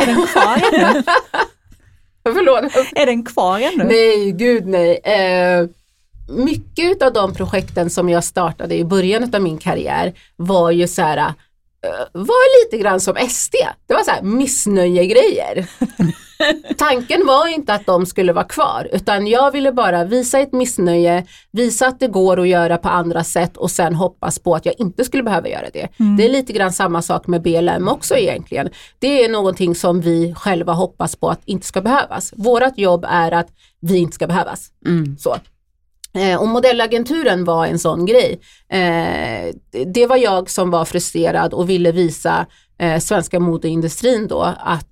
Är den kvar ännu? <laughs> förlåt. är den kvar ännu? Nej, gud nej. Eh, mycket av de projekten som jag startade i början av min karriär var ju så här, var lite grann som SD. Det var så här missnöjegrejer. <laughs> Tanken var inte att de skulle vara kvar utan jag ville bara visa ett missnöje, visa att det går att göra på andra sätt och sen hoppas på att jag inte skulle behöva göra det. Det är lite grann samma sak med BLM också egentligen. Det är någonting som vi själva hoppas på att inte ska behövas. Vårat jobb är att vi inte ska behövas. Mm. Så. Eh, och modellagenturen var en sån grej. Eh, det- var jag som var frustrerad och ville visa eh, svenska modeindustrin då att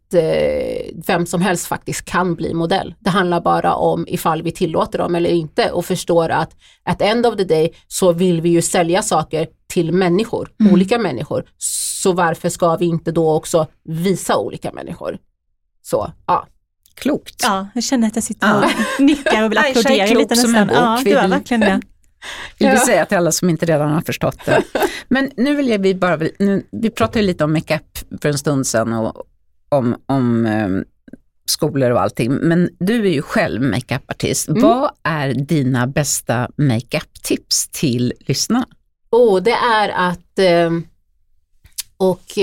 vem som helst faktiskt kan bli modell. Det handlar bara om ifall vi tillåter dem eller inte och förstår att at end of the day så vill vi ju sälja saker till människor, olika människor. Så varför ska vi inte då också visa olika människor? Så, ja. Klokt. Ja, jag känner att jag sitter Ja. och <laughs> nickar och vill applådera lite som nästan. en bok. Ja, du är vill- verkligen det. <laughs> Vill vi säga till alla som inte redan har förstått det. <laughs> Men nu vill jag, vi bara, nu, vi pratade ju lite om makeup för en stund sedan och om, om eh, skolor och allting. Men du är ju själv makeupartist. Mm. Vad är dina bästa makeup-tips till lyssnarna? Oh, det är att ehm, och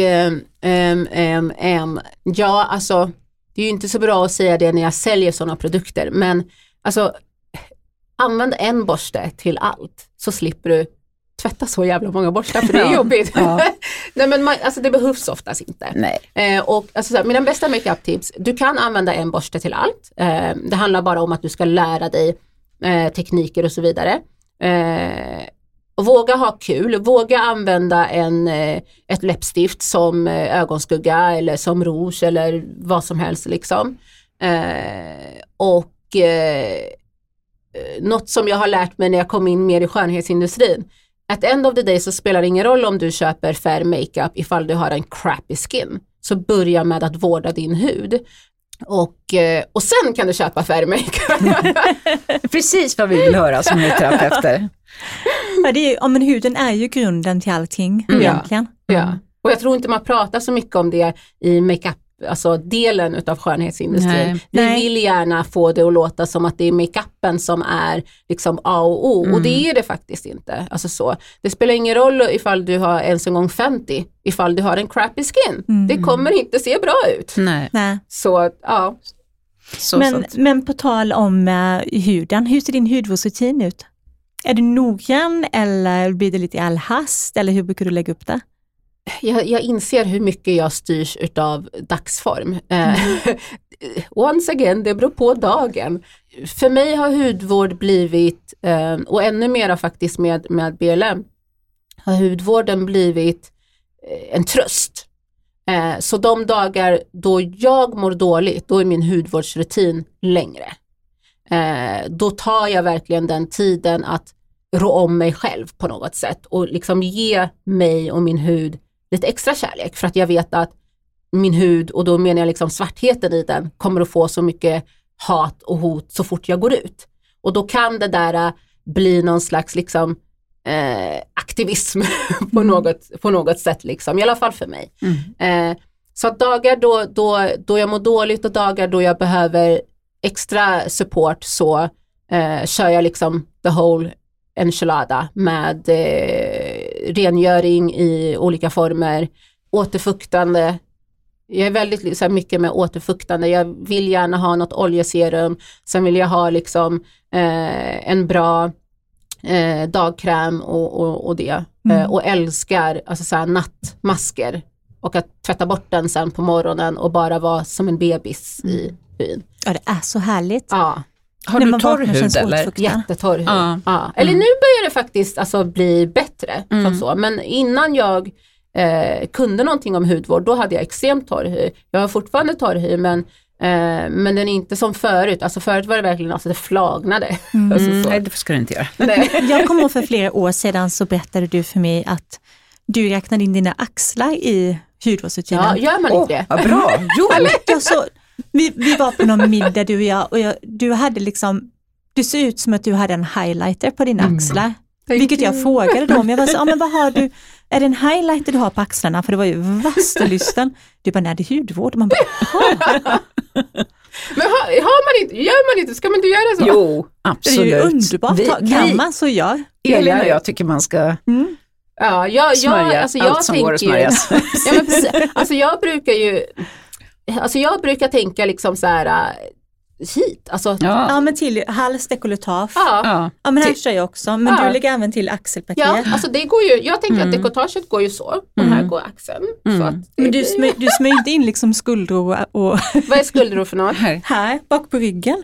ehm, ja, alltså det är ju inte så bra att säga det när jag säljer sådana produkter, men alltså använd en borste till allt så slipper du tvätta så jävla många borstar för det är jobbigt. ja. <laughs> Nej men man, alltså det behövs oftast inte. Nej. Eh, och alltså, så mina bästa makeup-tips, du kan använda en borste till allt. Eh, det handlar bara om att du ska lära dig eh, tekniker och så vidare. Våga ha kul, våga använda en, eh, ett läppstift som eh, ögonskugga eller som rouge eller vad som helst liksom. Eh, och eh, eh, något som jag har lärt mig när jag kom in mer i skönhetsindustrin. At end of the day så spelar det ingen roll om du köper fair makeup ifall du har en crappy skin. Så börja med att vårda din hud. Och, och sen kan du köpa fair makeup. <laughs> Precis vad vi vill höra som terapeuter. <laughs> Ja, det är, ja, men huden är ju grunden till allting Mm. egentligen. Ja. Och jag tror inte man pratar så mycket om det i makeup, alltså delen utav skönhetsindustrin. Nej. Vi Nej. vill gärna få det att låta som att det är makeupen som är liksom A och O och det är det faktiskt inte. Alltså så. Det spelar ingen roll ifall du har ens en gång 50, ifall du har en crappy skin. Det kommer inte se bra ut. Nej, Nej. Så ja, så Men, sant. men på tal om eh, huden, hur ser din hudvårdsrutin ut? Är du noggrann eller blir det lite i all hast eller hur brukar du lägga upp det? jag, jag inser hur mycket jag styrs utav dagsform. Mm. <laughs> once again, det beror på dagen. För mig har hudvård blivit, eh, och ännu mera faktiskt med, med BLM, har hudvården blivit eh, en tröst. Så de dagar då jag mår dåligt, då är min hudvårdsrutin längre. Eh, då tar jag verkligen den tiden att rå om mig själv på något sätt och liksom ge mig och min hud lite extra kärlek för att jag vet att min hud, och då menar jag liksom svartheten i den, kommer att få så mycket hat och hot så fort jag går ut. Och då kan det där äh, bli någon slags liksom eh, aktivism <laughs> på, något, på något sätt, liksom. i alla fall för mig. Mm. Eh, så att dagar då, då, då jag mår dåligt och dagar då jag behöver extra support så eh, kör jag liksom the whole enchilada med eh, rengöring i olika former, återfuktande. Jag är väldigt så här, mycket med återfuktande. Jag vill gärna ha något oljeserum. Sen vill jag ha liksom eh, en bra eh, dagkräm och, och, och det. Eh, och älskar alltså, så här, nattmasker. Och att tvätta bort den sen på morgonen och bara vara som en bebis i hyn. Ja, det är så härligt. Ja, Har du torr hud eller? jättetorr hud. Ja. Ja. Eller nu börjar det faktiskt alltså, bli bättre. Som så. Men innan jag eh, kunde någonting om hudvård, då hade jag extremt torr hy. Jag har fortfarande torr hy, men, eh, men den är inte som förut. Alltså förut var det verkligen, alltså det flagnade. <laughs> Alltså, Mm, så. nej, det ska du inte göra. Nej. <laughs> Jag kommer ihåg för flera år sedan så berättade du för mig att du räknade in dina axlar i hudvårdsrutinen. Ja, gör man inte det? Vad bra, jo. jag så, vi, vi var på någon middag du och jag och jag, du hade liksom, det såg ut som att du hade en highlighter på dina axlar. Vilket jag frågade dem, jag var så, ja men vad har du, <laughs> är det en highlighter du har på axlarna? För det var ju värsta lysten. Du bara, nej det är hudvård. Man bara, <laughs> Men har, har man inte, gör man inte, ska man inte göra så? Jo, det är absolut. ju underbart. Vi, Kan man så gör. Elin och jag tycker man ska Ja, jag, smörja jag, alltså jag allt som går att tänker ju- smörjas. <laughs> Ja, men precis. Alltså jag brukar ju, alltså jag brukar tänka liksom så här äh, hit, alltså ja. Ja, Ja men till hals, dekolletage. Ja, ja. Ja men här kör jag också, men Ja. du lägger även till axelpaket. alltså det går ju, jag tänker Mm. att dekotaget går ju så, och här går axeln. Så att Men du, smö, du inte in liksom skuldror och Vad är skuldror för något? Här. här bak på ryggen.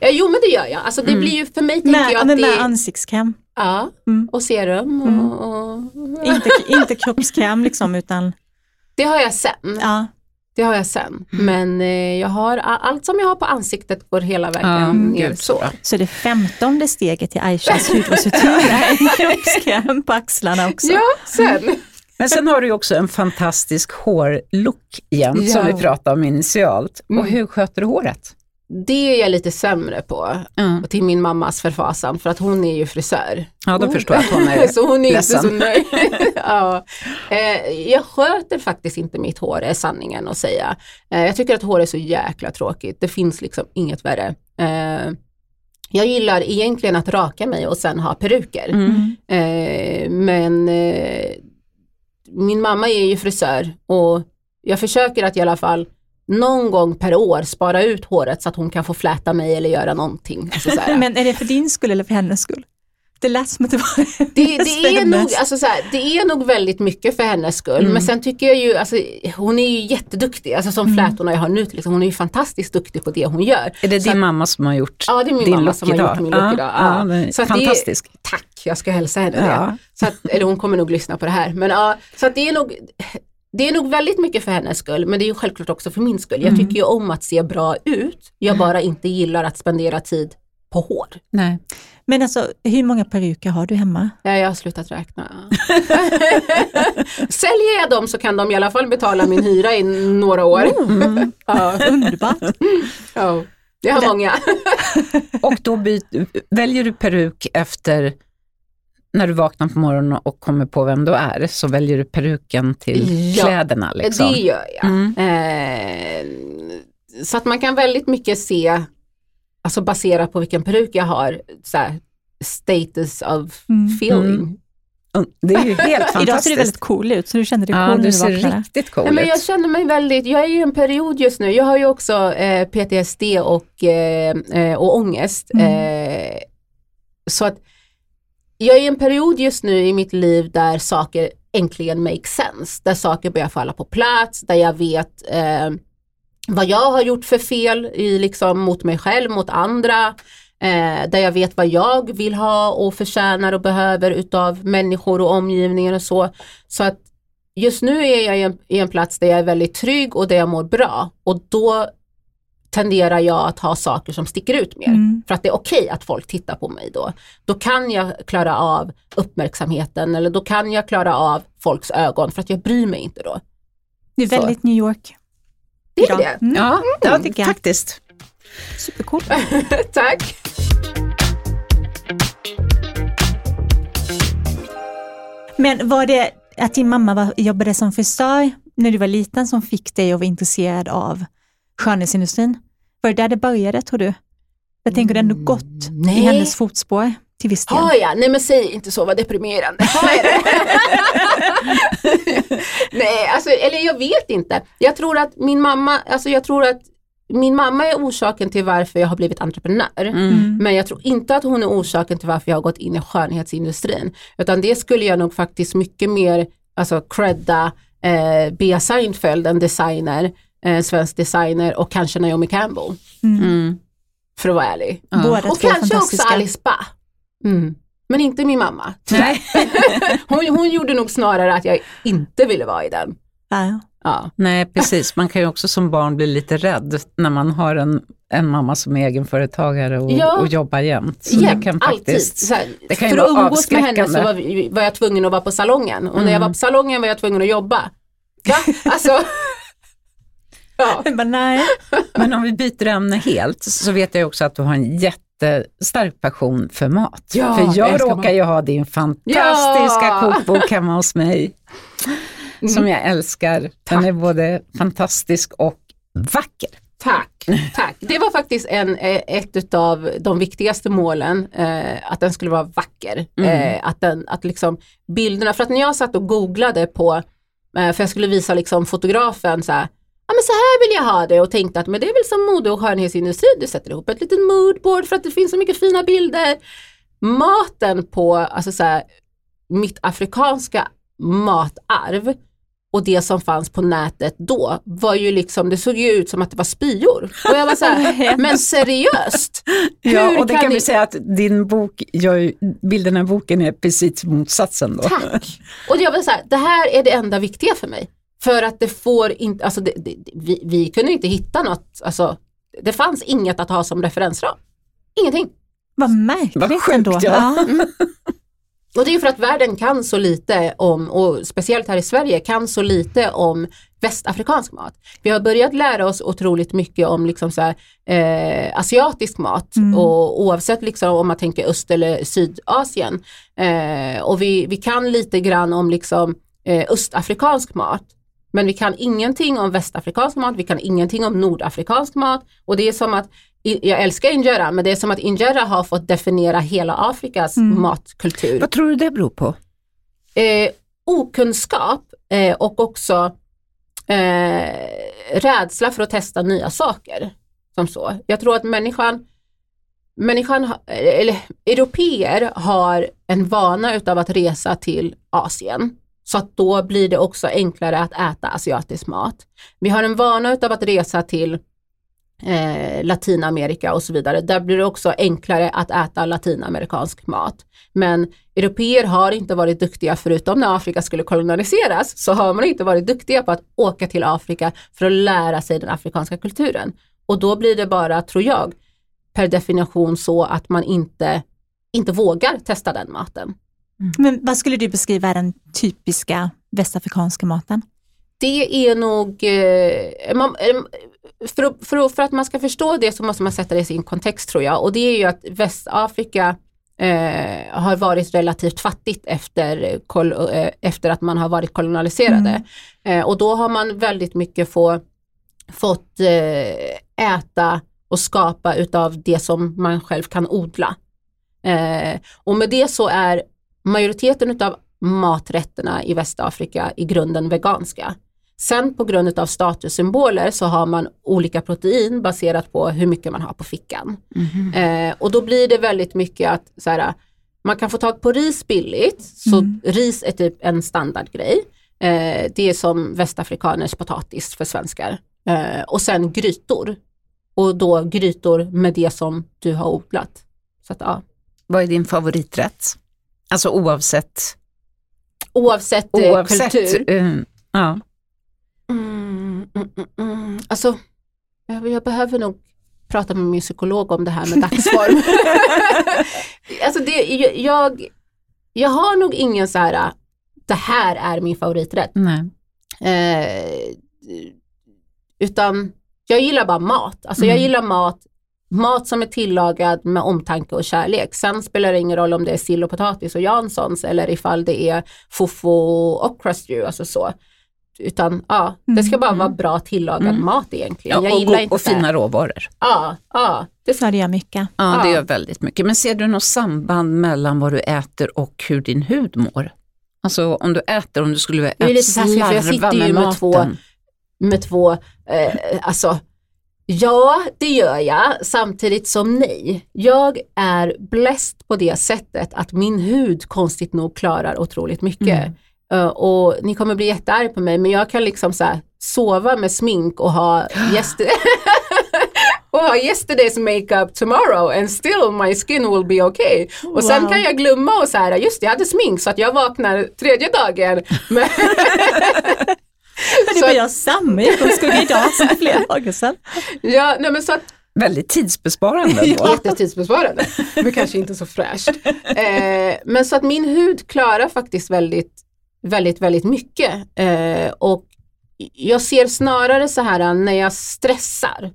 Ja, jo men det gör jag, alltså det blir ju för mig tänker Med, jag att med, det med ansiktskräm. ja, Mm. och serum och, och Inte, inte kroppskräm liksom utan, det har jag sen. ja. Det har jag sen. Mm. Men eh, jag har, allt som jag har på ansiktet går hela vägen Ja, ner gud, så. Så det femtonde steget till Aishas hudvårdsrutin är <laughs> kroppskräm på axlarna också. Ja, sen. Men sen har du ju också en fantastisk hårlook igen, som Ja. vi pratade om initialt. Mm. Och hur sköter du håret? Det är jag lite sämre på. Ja, Till min mammas förfasan för att hon är ju frisör. ja då förstår jag att hon är <laughs> så hon är ledsen. inte så nöjd. <laughs> <laughs> ja. eh, jag sköter faktiskt inte mitt hår är sanningen att säga. Eh, jag tycker att hår är så jäkla tråkigt. Det finns liksom inget värre. Eh, jag gillar egentligen att raka mig och sen ha peruker. Mm. Eh, men eh, min mamma är ju frisör och jag försöker att i alla fall någon gång per år spara ut håret så att hon kan få fläta mig eller göra någonting. Alltså. <laughs> Men är det för din skull eller för hennes skull? Det lät som att det var <laughs> Det, det, är nog, alltså så här, det är nog väldigt mycket för hennes skull. Mm. Men sen tycker jag ju, alltså, hon är ju jätteduktig. Alltså som flätorna jag har nu till exempel, hon är ju fantastiskt duktig på det hon gör. Är det Så din att- mamma som har gjort Ja, det är min din mamma look som har idag? gjort min look ja, idag. Ja, Ja. är Så det är- fantastisk. Tack, jag ska hälsa henne det. Ja. Så att, eller hon kommer nog lyssna på det här. Men, ja, så att det, är nog, det är nog väldigt mycket för hennes skull, men det är ju självklart också för min skull. Jag Mm. tycker ju om att se bra ut, jag bara inte gillar att spendera tid på hår. Nej. Men alltså, hur många peruker har du hemma? Ja, jag har slutat räkna. <laughs> Säljer jag dem så kan de i alla fall betala min hyra i några år. <laughs> ja, Underbart. ja. Jag har många. <laughs> Och då väljer du peruk efter när du vaknar på morgonen och kommer på vem du är, så väljer du peruken till Ja, kläderna. Liksom. Det gör jag. Mm. Eh, så att man kan väldigt mycket se, alltså baserat på vilken peruk jag har, så här, status of Mm. feeling. Mm. Mm, Det är ju helt <laughs> Idag ser du fantastiskt. väldigt cool ut, så du kände dig cool Ja, du du ser vaknade. riktigt cool Nej, men ut. jag känner mig väldigt, jag är i en period just nu, jag har ju också eh, PTSD och, eh, eh, och ångest. Mm. Eh, så att jag är i en period just nu i mitt liv där saker äntligen make sense. Där saker börjar falla på plats, där jag vet eh, vad jag har gjort för fel i, liksom, mot mig själv, mot andra. Eh, där jag vet vad jag vill ha och förtjänar och behöver utav människor och omgivningen och så. Så att just nu är jag i en, i en plats där jag är väldigt trygg och där jag mår bra och då tenderar jag att ha saker som sticker ut mer. Mm. För att det är okej att folk tittar på mig då. Då kan jag klara av uppmärksamheten eller då kan jag klara av folks ögon för att jag bryr mig inte då. Det är Så. väldigt New York. Det är idag. det. Mm. Ja, det ja tycker jag. faktiskt. Supercool. <laughs> Tack. Men var det att din mamma var, jobbade som frisör när du var liten som fick dig att vara intresserad av skönhetsindustrin? Var det där det började tror du? Jag tänker det ändå gått nej. i hennes fotspår till viss del. Har jag? Nej men säg inte så, vad deprimerande. Har jag det? <laughs> Nej, alltså, eller jag vet inte. Jag tror att min mamma, alltså jag tror att min mamma är orsaken till varför jag har blivit entreprenör. Mm. Men jag tror inte att hon är orsaken till varför jag har gått in i skönhetsindustrin. Utan det skulle jag nog faktiskt mycket mer alltså, credda eh, Bea Seinfeld, en designer, eh, svensk designer och kanske Naomi Campbell. Mm. Mm. För att vara ärlig. Ja. Båda Och kanske också. Alice Ba. Mm. Men inte min mamma. Nej. <laughs> Hon, hon gjorde nog snarare att jag inte ville vara i den. Ja. Ja. Nej, precis. Man kan ju också som barn bli lite rädd när man har en, en mamma som är egenföretagare och, Ja. och jobbar jämt. Så Ja, det kan alltid. faktiskt... Så här, det kan för att umgås med henne så var, var jag tvungen att vara på salongen. Och när jag Mm. var på salongen var jag tvungen att jobba. Va? Alltså. Ja. Bara, nej. Men om vi byter ämne helt så vet jag också att du har en jättestark passion för mat. Ja, för jag råkar mat. ju ha din fantastiska Ja! Mm. kokbok hemma hos mig. Som jag älskar. Den är både fantastisk och vacker. Tack, tack. Det var faktiskt en, eh, ett av de viktigaste målen, eh, att den skulle vara vacker. Mm. Eh, att, den, att liksom bilderna, för att när jag satt och googlade på, eh, för jag skulle visa liksom fotografen så här, ja men så här vill jag ha det och tänkte att men det är väl som mode och skönhetsindustri, du sätter ihop ett litet moodboard för att det finns så mycket fina bilder. Maten på, alltså så här, mitt afrikanska matarv och det som fanns på nätet då var ju liksom, det såg ju ut som att det var spyor. Och jag var så här, <laughs> men seriöst? Ja, och det kan kan vi säga att din bok, ju, bilden i boken är precis motsatsen då. Tack! Och jag var så här, det här är det enda viktiga för mig. För att det får inte, alltså det, det, vi, vi kunde inte hitta något, alltså det fanns inget att ha som referensram. Ingenting. Vad märkligt Vad sjukt, ändå. ja. <laughs> Och det är för att världen kan så lite om, och speciellt här i Sverige, kan så lite om västafrikansk mat. Vi har börjat lära oss otroligt mycket om liksom så här, eh, asiatisk mat Mm. och oavsett liksom om man tänker öst eller sydasien. Eh, och vi, vi kan lite grann om liksom, eh, östafrikansk mat. Men vi kan ingenting om västafrikansk mat, vi kan ingenting om nordafrikansk mat. Och det är som att, jag älskar injera, men det är som att injera har fått definiera hela Afrikas Mm. matkultur Vad tror du det beror på? eh, okunskap eh, och också eh, rädsla för att testa nya saker. Som så. Jag tror att människan, människan eller europeer har en vana utav att resa till Asien. Så att då blir det också enklare att äta asiatisk mat. Vi har en vana utav att resa till eh, Latinamerika och så vidare. Där blir det också enklare att äta latinamerikansk mat. Men europeer har inte varit duktiga, förutom när Afrika skulle koloniseras, så har man inte varit duktiga på att åka till Afrika för att lära sig den afrikanska kulturen. Och då blir det bara, tror jag, per definition så att man inte, inte vågar testa den maten. Men vad skulle du beskriva är den typiska västafrikanska maten? Det är nog, eh, man, eh, för, att- för, för att man ska förstå det så måste man sätta det i sin kontext tror jag och det är ju att Västafrika eh, har varit relativt fattigt efter, kol, eh, efter att man har varit kolonialiserade. Eh, och då har man väldigt mycket få, fått eh, äta och skapa utav det som man själv kan odla. Eh, och med det så är majoriteten utav maträtterna i Västafrika i grunden veganska. Sen på grund av statussymboler så har man olika protein baserat på hur mycket man har på fickan. Eh, och då blir det väldigt mycket att så här, man kan få tag på ris billigt, så Mm. ris är typ en standardgrej. Eh, det är som västafrikaners potatis för svenskar. Eh, och sen grytor. Och då grytor med det som du har odlat. Så att, ja. Vad är din favoriträtt? Alltså oavsett, Oavsett, eh, oavsett kultur. eh, ja. Mm, mm, mm, mm. Alltså, jag, jag behöver nog prata med min psykolog om det här med dagsform. <laughs> alltså det, jag, jag har nog ingen så här, det här är min favoriträtt. Nej. Eh, utan jag gillar bara mat. Alltså jag Mm. gillar mat, mat som är tillagad med omtanke och kärlek. Sen spelar det ingen roll om det är sill och potatis och Janssons eller ifall det är fofo och okra stew, alltså så. Utan ja, det ska bara vara bra tillagad Mm. mat egentligen. Ja, jag och, och här- fina råvaror. Ja, ja. Det ska, Ja, det gör mycket. Ja, det Ja. gör väldigt mycket. Men ser du något samband mellan vad du äter och hur din hud mår? Alltså om du äter, om du skulle Det är lite taskigt, för jag slarva sitter ju med två- maten. med två, eh, alltså Ja, det gör jag, samtidigt som nej. Jag är bläst på det sättet att min hud konstigt nog klarar otroligt mycket. Mm. Eh, och ni kommer bli jättearg på mig, men jag kan liksom så här, sova med smink och ha <gasps> yesterday <laughs> och ha yesterday's makeup tomorrow and still my skin will be okay. Och sen Wow. kan jag glömma och så här, just det, jag hade smink så att jag vaknar tredje dagen. <laughs> <laughs> det att- jag samma utgångsskugga idag som flera dagar sedan. ja, nej, men så att Väldigt tidsbesparande ändå. <laughs> Jättetidsbesparande, men kanske inte så fräscht. Eh, men så att min hud klarar faktiskt väldigt, väldigt, väldigt mycket. Eh, och jag ser snarare så här när jag stressar,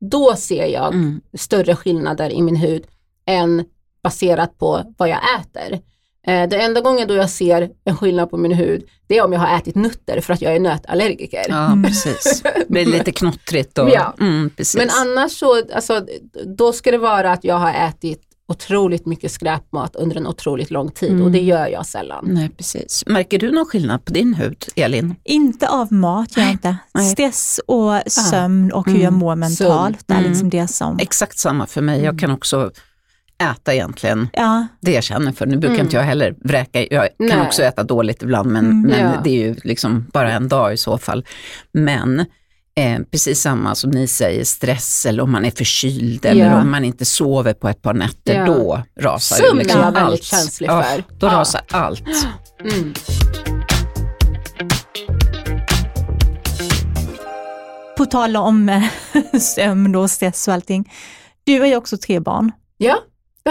då ser jag Mm. större skillnader i min hud än baserat på vad jag äter. Eh, det enda gången då jag ser en skillnad på min hud, det är om jag har ätit nötter för att jag är nötallergiker. Ja, precis. Det blir lite knottrigt. Och, Ja. mm, precis. Men annars så, alltså, då ska det vara att jag har ätit otroligt mycket skräpmat under en otroligt lång tid Mm. och det gör jag sällan. Nej, precis. Märker du någon skillnad på din hud, Elin? Inte av mat, jag inte. Nej. Stress och sömn och hur jag Mm. mår mentalt. Det är Mm. liksom det som... Exakt samma för mig. Jag kan också äta egentligen Ja, det jag känner för. Nu brukar Mm. inte jag heller vräka, jag kan Nej. också äta dåligt ibland men, Mm. men Ja. det är ju liksom bara en dag i så fall. Men eh, precis samma som ni säger, stress eller om man är förkyld eller Ja. om man inte sover på ett par nätter, Ja. då rasar ju liksom jag väldigt allt. känslig Ja, för. då Ja. rasar allt. Mm. på tal om eh, <laughs> sömn och stress och allting. Du har ju också tre barn. Ja.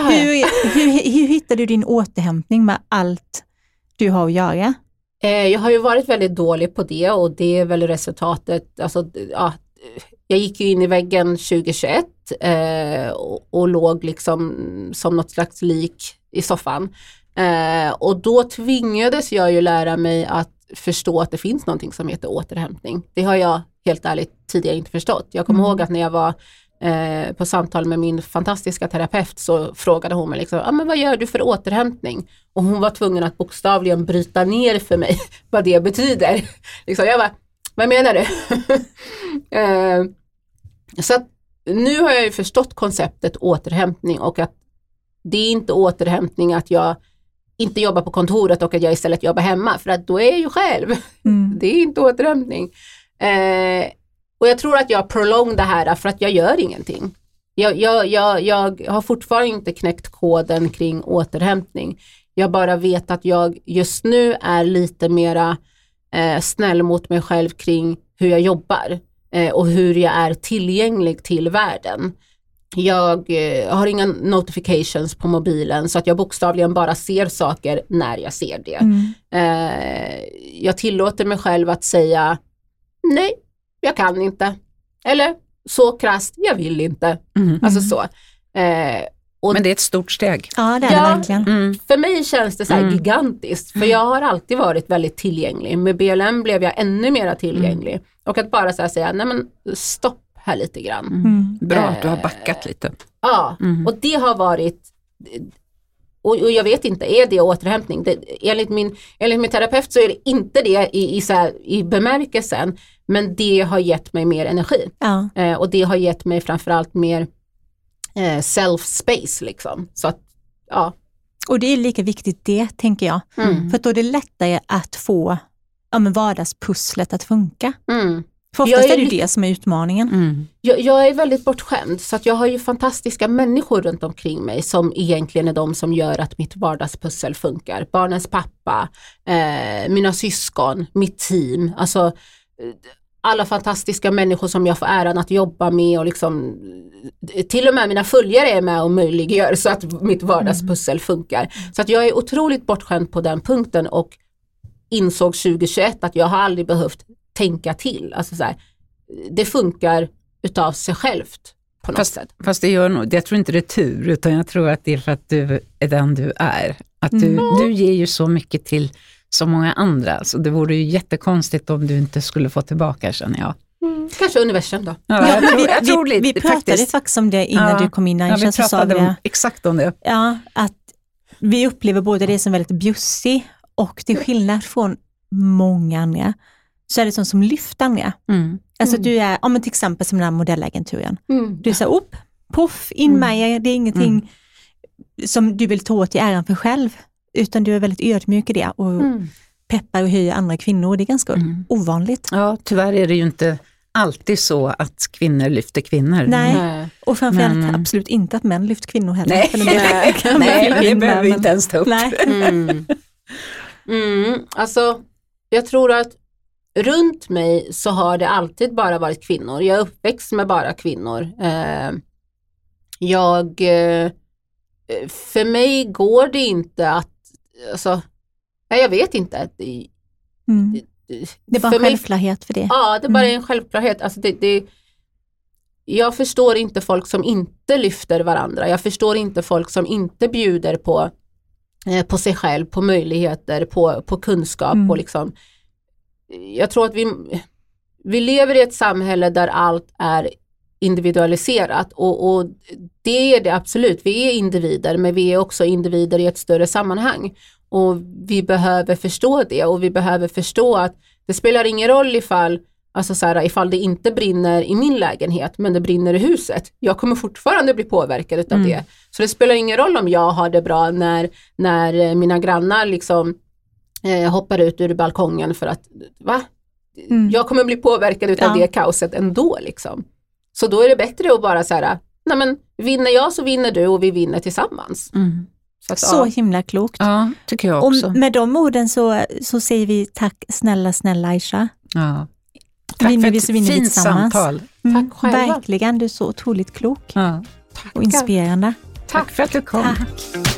Hur, hur, hur hittar du din återhämtning med allt du har att göra? Eh, jag har ju varit väldigt dålig på det och det är väl resultatet, alltså, ja, jag gick ju in i väggen 2021 eh, och, och låg liksom som något slags lik i soffan. Eh, och då tvingades jag ju lära mig att förstå att det finns någonting som heter återhämtning. Det har jag helt ärligt tidigare inte förstått. Jag kommer Mm. ihåg att när jag var eh, på samtal med min fantastiska terapeut så frågade hon mig liksom, ah, men vad gör du för återhämtning? Och hon var tvungen att bokstavligen bryta ner för mig <laughs> vad det betyder. <laughs> liksom, jag bara, vad menar du? <laughs> eh, så att nu har jag ju förstått konceptet återhämtning och att det är inte återhämtning att jag inte jobbar på kontoret och att jag istället jobbar hemma för att då är jag ju själv. Mm. Det är inte återhämtning. Eh, och jag tror att jag prolong det här för att jag gör ingenting. Jag, jag, jag, jag har fortfarande inte knäckt koden kring återhämtning. Jag bara vet att jag just nu är lite mera eh, snäll mot mig själv kring hur jag jobbar eh, och hur jag är tillgänglig till världen. Jag eh, har inga notifications på mobilen så att jag bokstavligen bara ser saker när jag ser det. Mm. Eh, jag tillåter mig själv att säga nej, jag kan inte. Eller så krasst, jag vill inte. Mm. Alltså så. Eh, Och Men det är ett stort steg. Ja, det är Ja. det verkligen. Mm. för mig känns det så här Mm. gigantiskt, för jag har alltid varit väldigt tillgänglig. Med BLM blev jag ännu mer tillgänglig. Och att bara så här säga, nej men stopp här lite grann. Mm. Bra att du har Eh, backat lite. Ja, Mm. och det har varit och, och jag vet inte, är det återhämtning? Det, enligt, min, enligt min terapeut så är det inte det i, i, så här, i bemärkelsen, men det har gett mig mer energi. Ja. Eh, och det har gett mig framförallt mer eh, self-space liksom. Så att, ja. Och det är lika viktigt det, tänker jag. Mm. För då är det lättare att få ja, men vardagspusslet att funka. Mm. För Jag oftast är är det det som är utmaningen. Mm. Jag, jag är väldigt bortskämd så att jag har ju fantastiska människor runt omkring mig som egentligen är de som gör att mitt vardagspussel funkar. Barnens pappa, eh, mina syskon, mitt team, alltså eh, alla fantastiska människor som jag får äran att jobba med och liksom till och med mina följare är med och möjliggör så att mitt vardagspussel funkar. Så att jag är otroligt bortskämd på den punkten och insåg 2021 att jag har aldrig behövt tänka till. Alltså så här, det funkar utav sig självt på något Fast, sätt. fast det gör nog, jag tror inte det är tur, utan jag tror att det är för att du är den du är. Att du, Mm. du ger ju så mycket till så många andra, så det vore ju jättekonstigt om du inte skulle få tillbaka känner jag. Kanske universum då. Ja, jag tror, vi, jag tror vi, lite vi pratade faktiskt. faktiskt om det innan Ja. du kom in Ja, vi sa pratade om, exakt om det. Ja, att vi upplever både det som väldigt bjussig och till skillnad från många andra så är det sånt som lyfter andra. Mm. Alltså Mm. du är, ja, men till exempel som den här modellagenturen. Mm. Du här, upp, puff, in Mm. med er. Det är ingenting som du vill ta åt i äran för själv, utan du är väldigt ödmjuk i det och Mm. peppar och höjer andra kvinnor. Det är ganska Mm. ovanligt. Ja, tyvärr är det ju inte alltid så att kvinnor lyfter kvinnor. Nej. Nej. Och framförallt Men- absolut inte att män lyfter kvinnor heller. Nej. Nej. Nej, det behöver vi inte ens ta upp. Nej. Mm. Mm. Alltså, jag tror att runt mig så har det alltid bara varit kvinnor. Jag är uppväxt med bara kvinnor. Eh, jag, eh, för mig går det inte att, alltså, nej jag vet inte. Det, Mm. Det är bara en mig självklarhet för det. Ja, det bara är Mm. en självklarhet. Alltså det, det, jag förstår inte folk som inte lyfter varandra. Jag förstår inte folk som inte bjuder på, eh, på sig själv, på möjligheter, på, på kunskap. Mm. Och liksom, jag tror att vi, vi lever i ett samhälle där allt är individualiserat och, och det är det absolut. Vi är individer men vi är också individer i ett större sammanhang. Och vi behöver förstå det och vi behöver förstå att det spelar ingen roll ifall, alltså så här, ifall det inte brinner i min lägenhet men det brinner i huset. Jag kommer fortfarande bli påverkad utav Mm. det. Så det spelar ingen roll om jag har det bra när, när eh, mina grannar liksom eh, hoppar ut ur balkongen för att, va? Mm. Jag kommer bli påverkad utav Ja. det kaoset ändå liksom. Så då är det bättre att bara säga, nej men vinner jag så vinner du och vi vinner tillsammans. Mm. Så, att, Så ja. himla klokt. Ja, tycker jag Och också. med de orden så, så säger vi tack snälla, snälla Aisha. Ja. Tack Vinner för vi ett så vi fint tillsammans. samtal. Mm, Tack själva. Verkligen, du är så otroligt klok Ja. och inspirerande. Tack för att du kom. Tack.